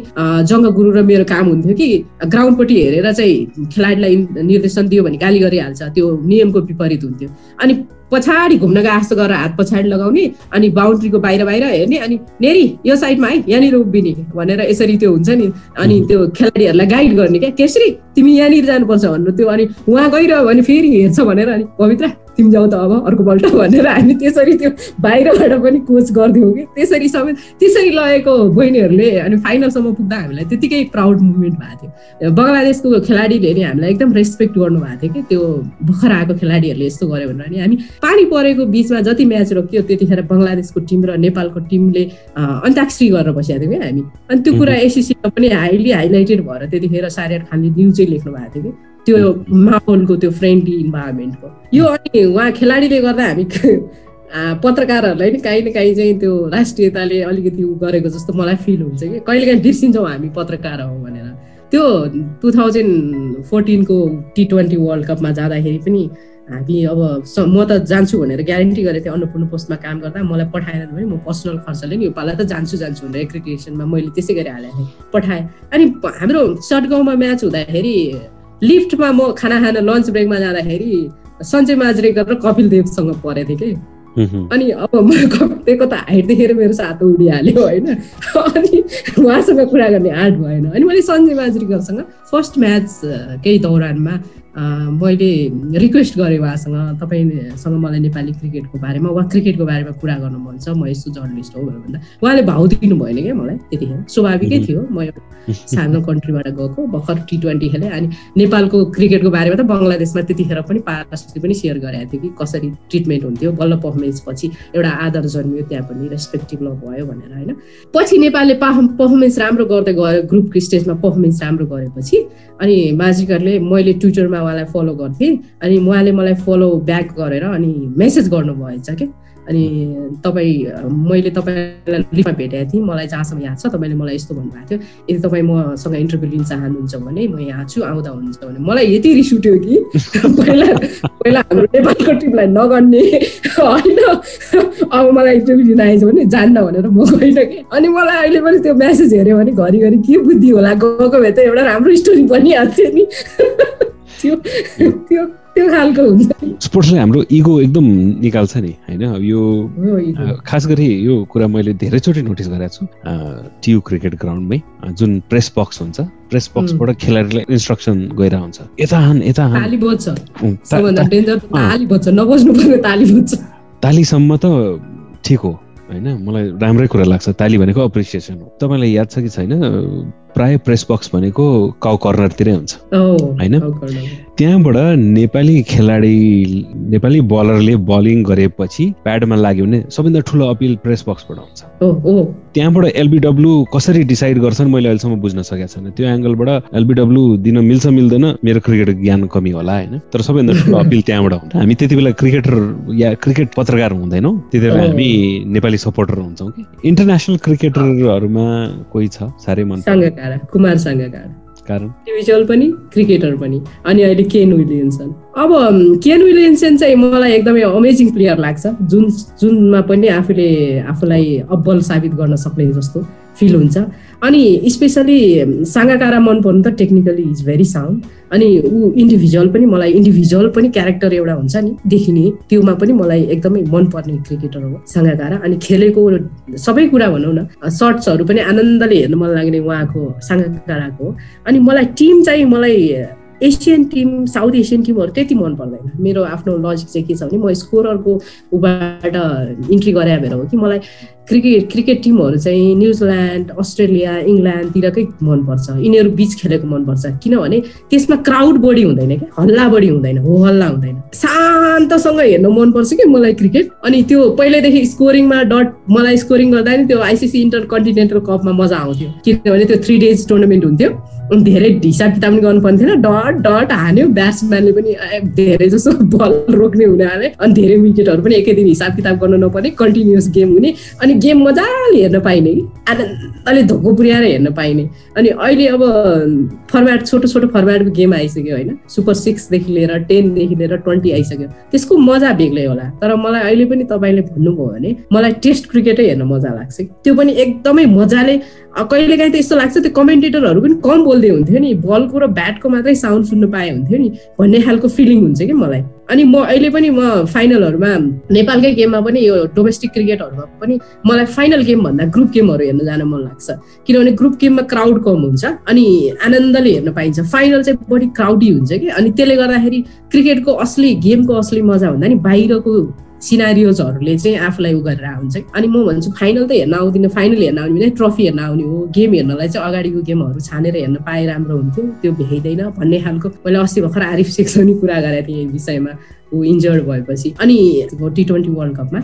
जङ्ग गुरु र मेरो काम हुन्थ्यो कि ग्राउन्डपट्टि हेरेर चाहिँ खेलाडीलाई निर्देशन दियो भने गाली गरिहाल्छ त्यो नियमको विपरीत हुन्थ्यो। अनि पछाडि घुम्न जस्तो गरेर हात पछाडि लगाउने अनि बााउन्ड्रीको बाहिर बाहिर हेर्ने अनि नेरी यो साइडमा है यहाँनिर उभिने भनेर यसरी त्यो हुन्छ नि। अनि त्यो खेलाडीहरूलाई गाइड गर्ने क्या केसरी तिमी यहाँनिर जानुपर्छ भन्नु त्यो अनि उहाँ गइरह्यो भने फेरि हेर्छ भनेर अनि पवित्र तिमी जाऊ त अब अर्कोपल्ट भनेर हामी त्यसरी त्यो बाहिरबाट पनि कोच गरिदिउँ कि। त्यसरी समेत त्यसरी लगेको बहिनीहरूले अनि फाइनलसम्म पुग्दा हामीलाई त्यतिकै प्राउड मुभमेन्ट भएको थियो। बङ्गलादेशको खेलाडीले नि हामीलाई एकदम रेस्पेक्ट गर्नुभएको थियो कि त्यो भर्खर आएको खेलाडीहरूले यस्तो गर्यो भनेर। अनि हामी पानी परेको बिचमा जति म्याच रोक्यो त्यतिखेर बङ्गलादेशको टिम र नेपालको टिमले अन्ताक्षरी गरेर बसेको थियौँ कि हामी। अनि त्यो कुरा एसिसीमा पनि हाइली हाइलाइटेड भएर त्यतिखेर सारियार खानले न्युजै लेख्नु भएको थियो कि। त्यो माहौलको त्यो फ्रेन्डली इन्भाइरोमेन्टको यो अनि उहाँ खेलाडीले गर्दा हामी पत्रकारहरूलाई नि काहीँ न काहीँ चाहिँ त्यो राष्ट्रियताले अलिकति उ गरेको जस्तो मलाई फिल हुन्छ कि। कहिलेकाहीँ बिर्सिन्छौँ हामी पत्रकार हौ भनेर। त्यो टु थाउजन्ड फोर्टिनको टी ट्वेन्टी वर्ल्ड कपमा जाँदाखेरि पनि हामी अब म त जान्छु भनेर ग्यारेन्टी गरेको थिएँ अन्नपूर्ण पोस्टमा काम गर्दा। मलाई पठाएन भने म पर्सनल खर्चले नि यो पाला त जान्छु जान्छु भनेर एक्रिटेसनमा मैले त्यसै गरी हालेको थिएँ। पठाएँ। अनि हाम्रो सटगाउँमा म्याच हुँदाखेरि लिफ्टमा म खाना खान लन्च ब्रेकमा जाँदाखेरि सञ्जय माजरेकर र कपिल देवसँग परेको थिएँ कि अनि अब म कपिलको त हाइट देखेर मेरो सातो उडिहाल्यो होइन। अनि उहाँसँग कुरा गर्ने आँट भएन। अनि मैले सञ्जय माजरेकरसँग फर्स्ट म्याच केही दौरानमा मैले रिक्वेस्ट गरेँ उहाँसँग तपाईँसँग मलाई नेपाली क्रिकेटको बारेमा वा क्रिकेटको बारेमा कुरा गर्नु मन छ म यस्तो जर्नलिस्ट हो भनेर भन्दा उहाँले भाउ दिनु भएन क्या मलाई त्यतिखेर। स्वाभाविकै थियो म सानो कन्ट्रीबाट गएको भर्खर टी ट्वेन्टी खेलेँ अनि नेपालको क्रिकेटको बारेमा त बङ्गलादेशमा त्यतिखेर पनि पारसले पनि सेयर गरेको थियो कि कसरी ट्रिटमेन्ट हुन्थ्यो बल्ल पर्फर्मेन्स पछि एउटा आदर जन्मियो त्यहाँ पनि रेस्पेक्टिभ ल भयो भनेर होइन। पछि नेपालले पर्फर्मेन्स राम्रो गर्दै गयो ग्रुप स्टेजमा पर्फर्मेन्स राम्रो गरेपछि अनि माझिकरले मैले ट्विटरमा उहाँलाई फलो गर्थेँ। अनि उहाँले मलाई फलो ब्याक गरेर अनि मेसेज गर्नुभएछ कि? अनि तपाईँ मैले तपाईँलाई लिफमा भेटेको थिएँ। मलाई जहाँसम्म याद छ तपाईँले मलाई यस्तो भन्नुभएको थियो। यदि तपाईँ मसँग इन्टरभ्यू लिन चाहनुहुन्छ भने म यहाँ छु आउँदा हुन्छ भने। मलाई यति रिस उठ्यो कि पहिला पहिला हाम्रो नेपालको टिमलाई नगर्ने। होइन? अब मलाई इन्टरभ्यू लिन आएछ भने जान्न भनेर म गइनँ कि। अनि मलाई अहिले पनि त्यो म्यासेज हेऱ्यो भने घरिघरि के बुद्धि होला? गएको भए त एउटा राम्रो स्टोरी बनिहाल्थ्यो नि। त्यो त्यो त्यो खालको हुन्छ। स्पोर्ट्सले हाम्रो इगो एकदम निकाल्छ नि होइन? यो खास गरी यो कुरा मैले धेरैचोटि नोटिस गरेको छु। टियु क्रिकेट ग्राउन्डमै जुन प्रेस बक्स हुन्छ प्रेस बक्सबाट खेलाडीलाई इन्स्ट्रक्सन गएर हुन्छ यता हान यता हान। तालीसम्म त ठिक हो होइन? मलाई राम्रै कुरा लाग्छ ताली भनेको अप्रिसिएसन हो। तपाईँलाई याद छ कि छैन? प्राय प्रेस बक्स भनेको काउ कर्नरतिरै हुन्छ। होइन? त्यहाँबाट नेपाली खेलाडी नेपाली बलरले बलिङ गरेपछि प्याडमा लाग्यो भने सबैभन्दा ठुलो अपिल प्रेस बक्सबाट हुन्छ त्यहाँबाट एलबिडब्लु कसरी डिसाइड गर्छन् मैले अहिलेसम्म बुझ्न सकेको छैन। त्यो एङ्गलबाट एलबिडब्लु दिन मिल्छ मिल्दैन मेरो क्रिकेट ज्ञान कमी होला होइन? तर सबैभन्दा ठुलो अपिल त्यहाँबाट हुन्छ। हामी त्यति बेला क्रिकेटर या क्रिकेट पत्रकार हुँदैनौँ त्यति बेला हामी नेपाली सपोर्टर हुन्छौँ कि। इन्टरनेसनल क्रिकेटरहरूमा कोही छ? साह्रै मन कुमार कारण? इन्डिभिजुअल पनि क्रिकेटर पनि। अनि अहिले केन विलियन्सन अब केन विलियन्सन चाहिँ मलाई एकदमै अमेजिङ प्लेयर लाग्छ। जुन जुनमा पनि आफूले आफूलाई अब्बल साबित गर्न सक्ने जस्तो। फिल हुन्छ। अनि स्पेसली साङ्गाकारा मन पर्नु त टेक्निकली इज भेरी साउन्ड अनि ऊ इन्डिभिजुअल पनि मलाई इन्डिभिजुअल पनि क्यारेक्टर एउटा हुन्छ नि देखिने त्योमा पनि मलाई एकदमै मनपर्ने क्रिकेटर हो साङ्गाकारा अनि खेलेको सबै कुरा भनौँ न सर्ट्सहरू पनि आनन्दले हेर्नु मन लाग्ने उहाँको साङ्गाकाराको अनि मलाई टिम चाहिँ मलाई एसियन टिम साउथ एसियन टिमहरू त्यति मन पर्दैन। मेरो आफ्नो लजिक चाहिँ के छ भने म स्कोररको उबाट इन्ट्री गरे भएर हो कि मलाई क्रिकेट क्रिकेट टिमहरू चाहिँ न्युजिल्यान्ड अस्ट्रेलिया इङ्ल्यान्डतिरकै मनपर्छ यिनीहरू बिच खेलेको मनपर्छ किनभने त्यसमा क्राउड बढी हुँदैन क्या। हल्ला बढी हुँदैन। हो हल्ला हुँदैन। शान्तसँग हेर्न मनपर्छ कि मलाई क्रिकेट अनि त्यो पहिल्यैदेखि स्कोरिङमा डट मलाई स्कोरिङ गर्दा नि त्यो आइसिसी इन्टर कन्टिनेन्टल कपमा मजा आउँथ्यो। किनभने त्यो थ्री डेज टुर्नामेन्ट हुन्थ्यो। धेरै हिसाब किताब पनि गर्नु पर्ने डट डट हान्यो ब्याट्सम्यानले पनि धेरै जसो बल रोक्ने हुने हाले। अनि धेरै विकेटहरू पनि एकै दिन हिसाब किताब गर्नु नपर्ने कन्टिन्युस गेम हुने। अनि गेम मजाले हेर्न पाइने। कि आनन्दले धोको पुर्याएर हेर्न पाइने। अनि अहिले अब फर्मेट छोटो छोटो फर्मेटको गेम आइसक्यो होइन। सुपर सिक्सदेखि लिएर टेनदेखि लिएर ट्वेन्टी आइसक्यो। त्यसको मजा बेग्लै होला। तर मलाई अहिले पनि तपाईँले भन्नुभयो भने मलाई टेस्ट क्रिकेटै हेर्न मजा लाग्छ। त्यो पनि एकदमै मजाले कहिलेकाहीँ त यस्तो लाग्छ त्यो कमेन्टेटरहरू पनि कम बोल्दै हुन्थ्यो नि। बलको र ब्याटको मात्रै साउन्ड सुन्नु पाए हुन्थ्यो नि भन्ने खालको फिलिङ हुन्छ कि मलाई। अनि म अहिले पनि म फाइनलहरूमा नेपालकै गेममा पनि यो डोमेस्टिक क्रिकेटहरूमा पनि मलाई फाइनल गेम भन्दा ग्रुप गेमहरू हेर्न जान मन लाग्छ। किनभने ग्रुप गेममा क्राउड कम हुन्छ अनि आनन्दले हेर्न पाइन्छ। फाइनल चाहिँ बढी क्राउडी हुन्छ कि अनि त्यसले गर्दाखेरि क्रिकेटको असली गेमको असली मजा भन्दा नि बाहिरको सिनारियोजहरूले चाहिँ आफूलाई उ गरेर हुन्छ अनि म भन्छु फाइनल त हेर्न आउँदिनँ फाइनल हेर्न आउने भने ट्रफी हेर्न आउने हो। गेम हेर्नलाई चाहिँ अगाडिको गेमहरू छानेर हेर्न पाए राम्रो हुन्थ्यो। त्यो भ्याइँदैन भन्ने खालको। मैले अस्ति भर्खर आरिफ सेक्सनी कुरा गरेको थिएँ यही विषयमा ऊ इन्जर्ड भएपछि। अनि टी ट्वेन्टी वर्ल्ड कपमा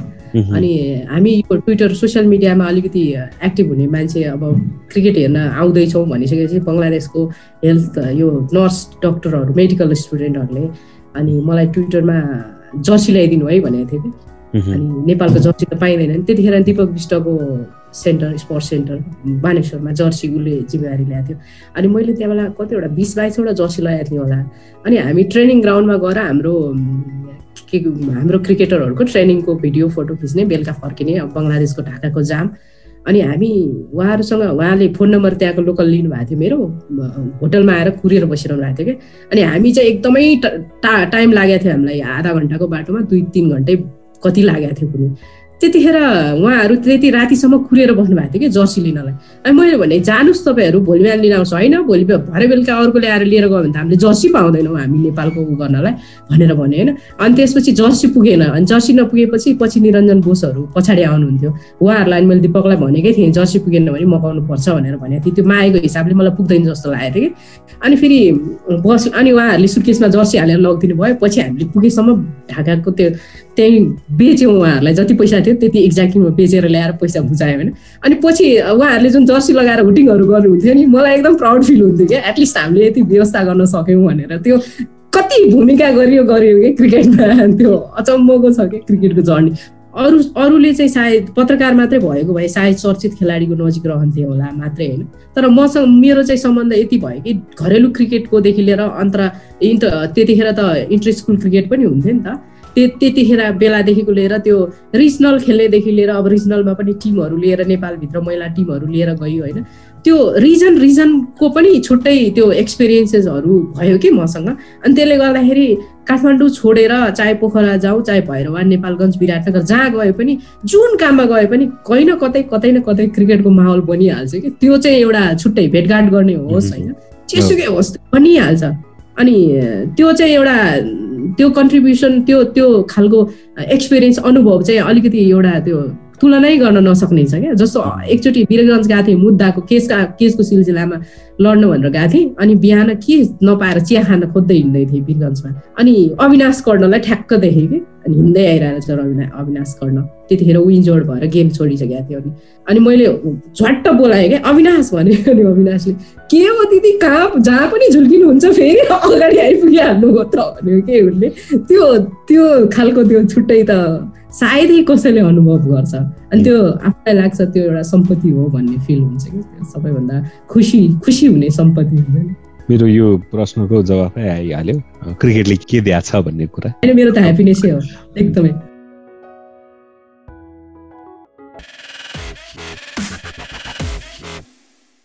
अनि हामी यो ट्विटर सोसियल मिडियामा अलिकति एक्टिभ हुने मान्छे अब क्रिकेट हेर्न आउँदैछौँ भनिसकेपछि बङ्गलादेशको हेल्थ यो नर्स डक्टरहरू मेडिकल स्टुडेन्टहरूले अनि मलाई ट्विटरमा जर्सी ल्याइदिनु है भनेको थियो कि। अनि नेपालको जर्सी त पाइँदैन नि। त्यतिखेर दिपक विष्टको सेन्टर स्पोर्ट्स सेन्टर बानेश्वरमा जर्सी उसले जिम्मेवारी ल्याएको थियो। अनि मैले त्यहाँ बेला कतिवटा बिस बाइसवटा जर्सी लगाएको थिएँ होला। अनि हामी ट्रेनिङ ग्राउन्डमा गएर हाम्रो के हाम्रो क्रिकेटरहरूको ट्रेनिङको भिडियो फोटो खिच्ने बेलुका फर्किने अब बङ्गलादेशको ढाकाको जाम। अनि हामी उहाँहरूसँग उहाँले फोन नम्बर त्यहाँको लोकल लिनुभएको थियो मेरो होटलमा आएर कुरेर बसिरहनु भएको थियो कि अनि हामी चाहिँ एकदमै टा टाइम लागेको थियो हामीलाई आधा घन्टाको बाटोमा दुई तिन घन्टै कति लागेको थियो कुनै। त्यतिखेर उहाँहरू त्यति रातिसम्म कुरेर बस्नुभएको थियो कि जर्सी लिनलाई। अनि मैले भने जानुहोस् तपाईँहरू भोलि बिहान लिन आउँछु होइन भोलि भरे बेलुका अर्को ल्याएर लिएर गयो भने त हामीले जर्सी पाउँदैनौँ हामी नेपालको उ गर्नलाई भनेर भने होइन। अनि त्यसपछि जर्सी पुगेन। अनि जर्सी नपुगेपछि पछि निरञ्जन बोसहरू पछाडि आउनुहुन्थ्यो। उहाँहरूलाई मैले दिपकलाई भनेकै थिएँ जर्सी पुगेन भने मगाउनु पर्छ भनेर भनेको थिएँ। त्यो मागेको हिसाबले मलाई पुग्दैन जस्तो लागेको थियो कि। अनि फेरि बस अनि उहाँहरूले सुर्केसमा जर्सी हालेर लगिदिनु भयो पछि हामीले पुगेसम्म ढाकाको त्यो त्यहीँ बेच्यौँ उहाँहरूलाई। जति पैसा थियो त्यति एक्ज्याक्टली बेचेर ल्याएर पैसा बुझायो होइन। अनि पछि उहाँहरूले जुन जर्सी लगाएर हुटिङहरू गर्नुहुन्थ्यो नि मलाई एकदम प्राउड फिल हुन्थ्यो क्या। एटलिस्ट हामीले यति व्यवस्था गर्न सक्यौँ भनेर। त्यो कति भूमिका गरियो गरियो कि क्रिकेटमा। त्यो अचम्मको छ कि क्रिकेटको जर्नी। अरू अरूले चाहिँ सायद पत्रकार मात्रै भएको भए सायद चर्चित खेलाडीको नजिक रहन्थे होला मात्रै होइन। तर मसँग मेरो चाहिँ सम्बन्ध यति भयो कि घरेलु क्रिकेटकोदेखि लिएर अन्तर इन्ट त्यतिखेर त इन्टर स्कुल क्रिकेट पनि हुन्थ्यो नि त। त्यतिखेर बेलादेखिको लिएर त्यो रिजनल खेल्नेदेखि लिएर अब रिजनलमा पनि टिमहरू लिएर नेपालभित्र महिला टिमहरू लिएर गयो होइन। त्यो रिजन रिजनको पनि छुट्टै त्यो एक्सपिरियन्सेसहरू भयो कि मसँग। अनि त्यसले गर्दाखेरि काठमाडौँ छोडेर चाहे पोखरा जाउँ चाहे भैरवा नेपालगञ्ज विराटनगर जहाँ गए पनि जुन काममा गए पनि कहीँ न कतै कतै न कतै क्रिकेटको माहौल बनिहाल्छ कि। त्यो चाहिँ एउटा छुट्टै भेटघाट गर्ने होस् होइन। जेसुकै होस् बनिहाल्छ। अनि त्यो चाहिँ एउटा त्यो कन्ट्रिब्युसन त्यो त्यो खालको एक्सपिरियन्स अनुभव चाहिँ अलिकति एउटा त्यो तुलनै गर्न नसक्ने छ क्या। जस्तो एकचोटि वीरगञ्ज गएको थिएँ मुद्दाको केसका केसको सिलसिलामा लड्नु भनेर गएको थिएँ अनि बिहान के नपाएर चिया खान खोज्दै हिँड्दै थिएँ वीरगञ्जमा अनि अविनाश कर्णलाई ठ्याक्क देखेँ कि। अनि हिँड्दै आइरहेको छ अविना अविनाश कर्ण त्यतिखेर ऊ इन्जोर्ड भएर गेम छोडिसकेको थियो अनि अनि मैले झट्ट बोलाएँ क्या अविनाश भने। अनि अविनाशले के हो दिदी कहाँ जहाँ पनि झुल्किनुहुन्छ फेरि अगाडि आइपुगिहाल्नु हो त। भन्यो के उसले। त्यो त्यो खालको त्यो छुट्टै त सायदै कसैले अनुभव गर्छ। अनि त्यो आफूलाई लाग्छ त्यो एउटा सम्पत्ति हो भन्ने फिल हुन्छ कि सबैभन्दा खुसी खुसी हुने सम्पत्ति हुन्छ नि। मेरो यो प्रश्नको जवाफै आइहाल्यो। क्रिकेटले के दिएको छ भन्ने कुरा। मेरो त ह्याप्पिनेसै हो। एकदमै।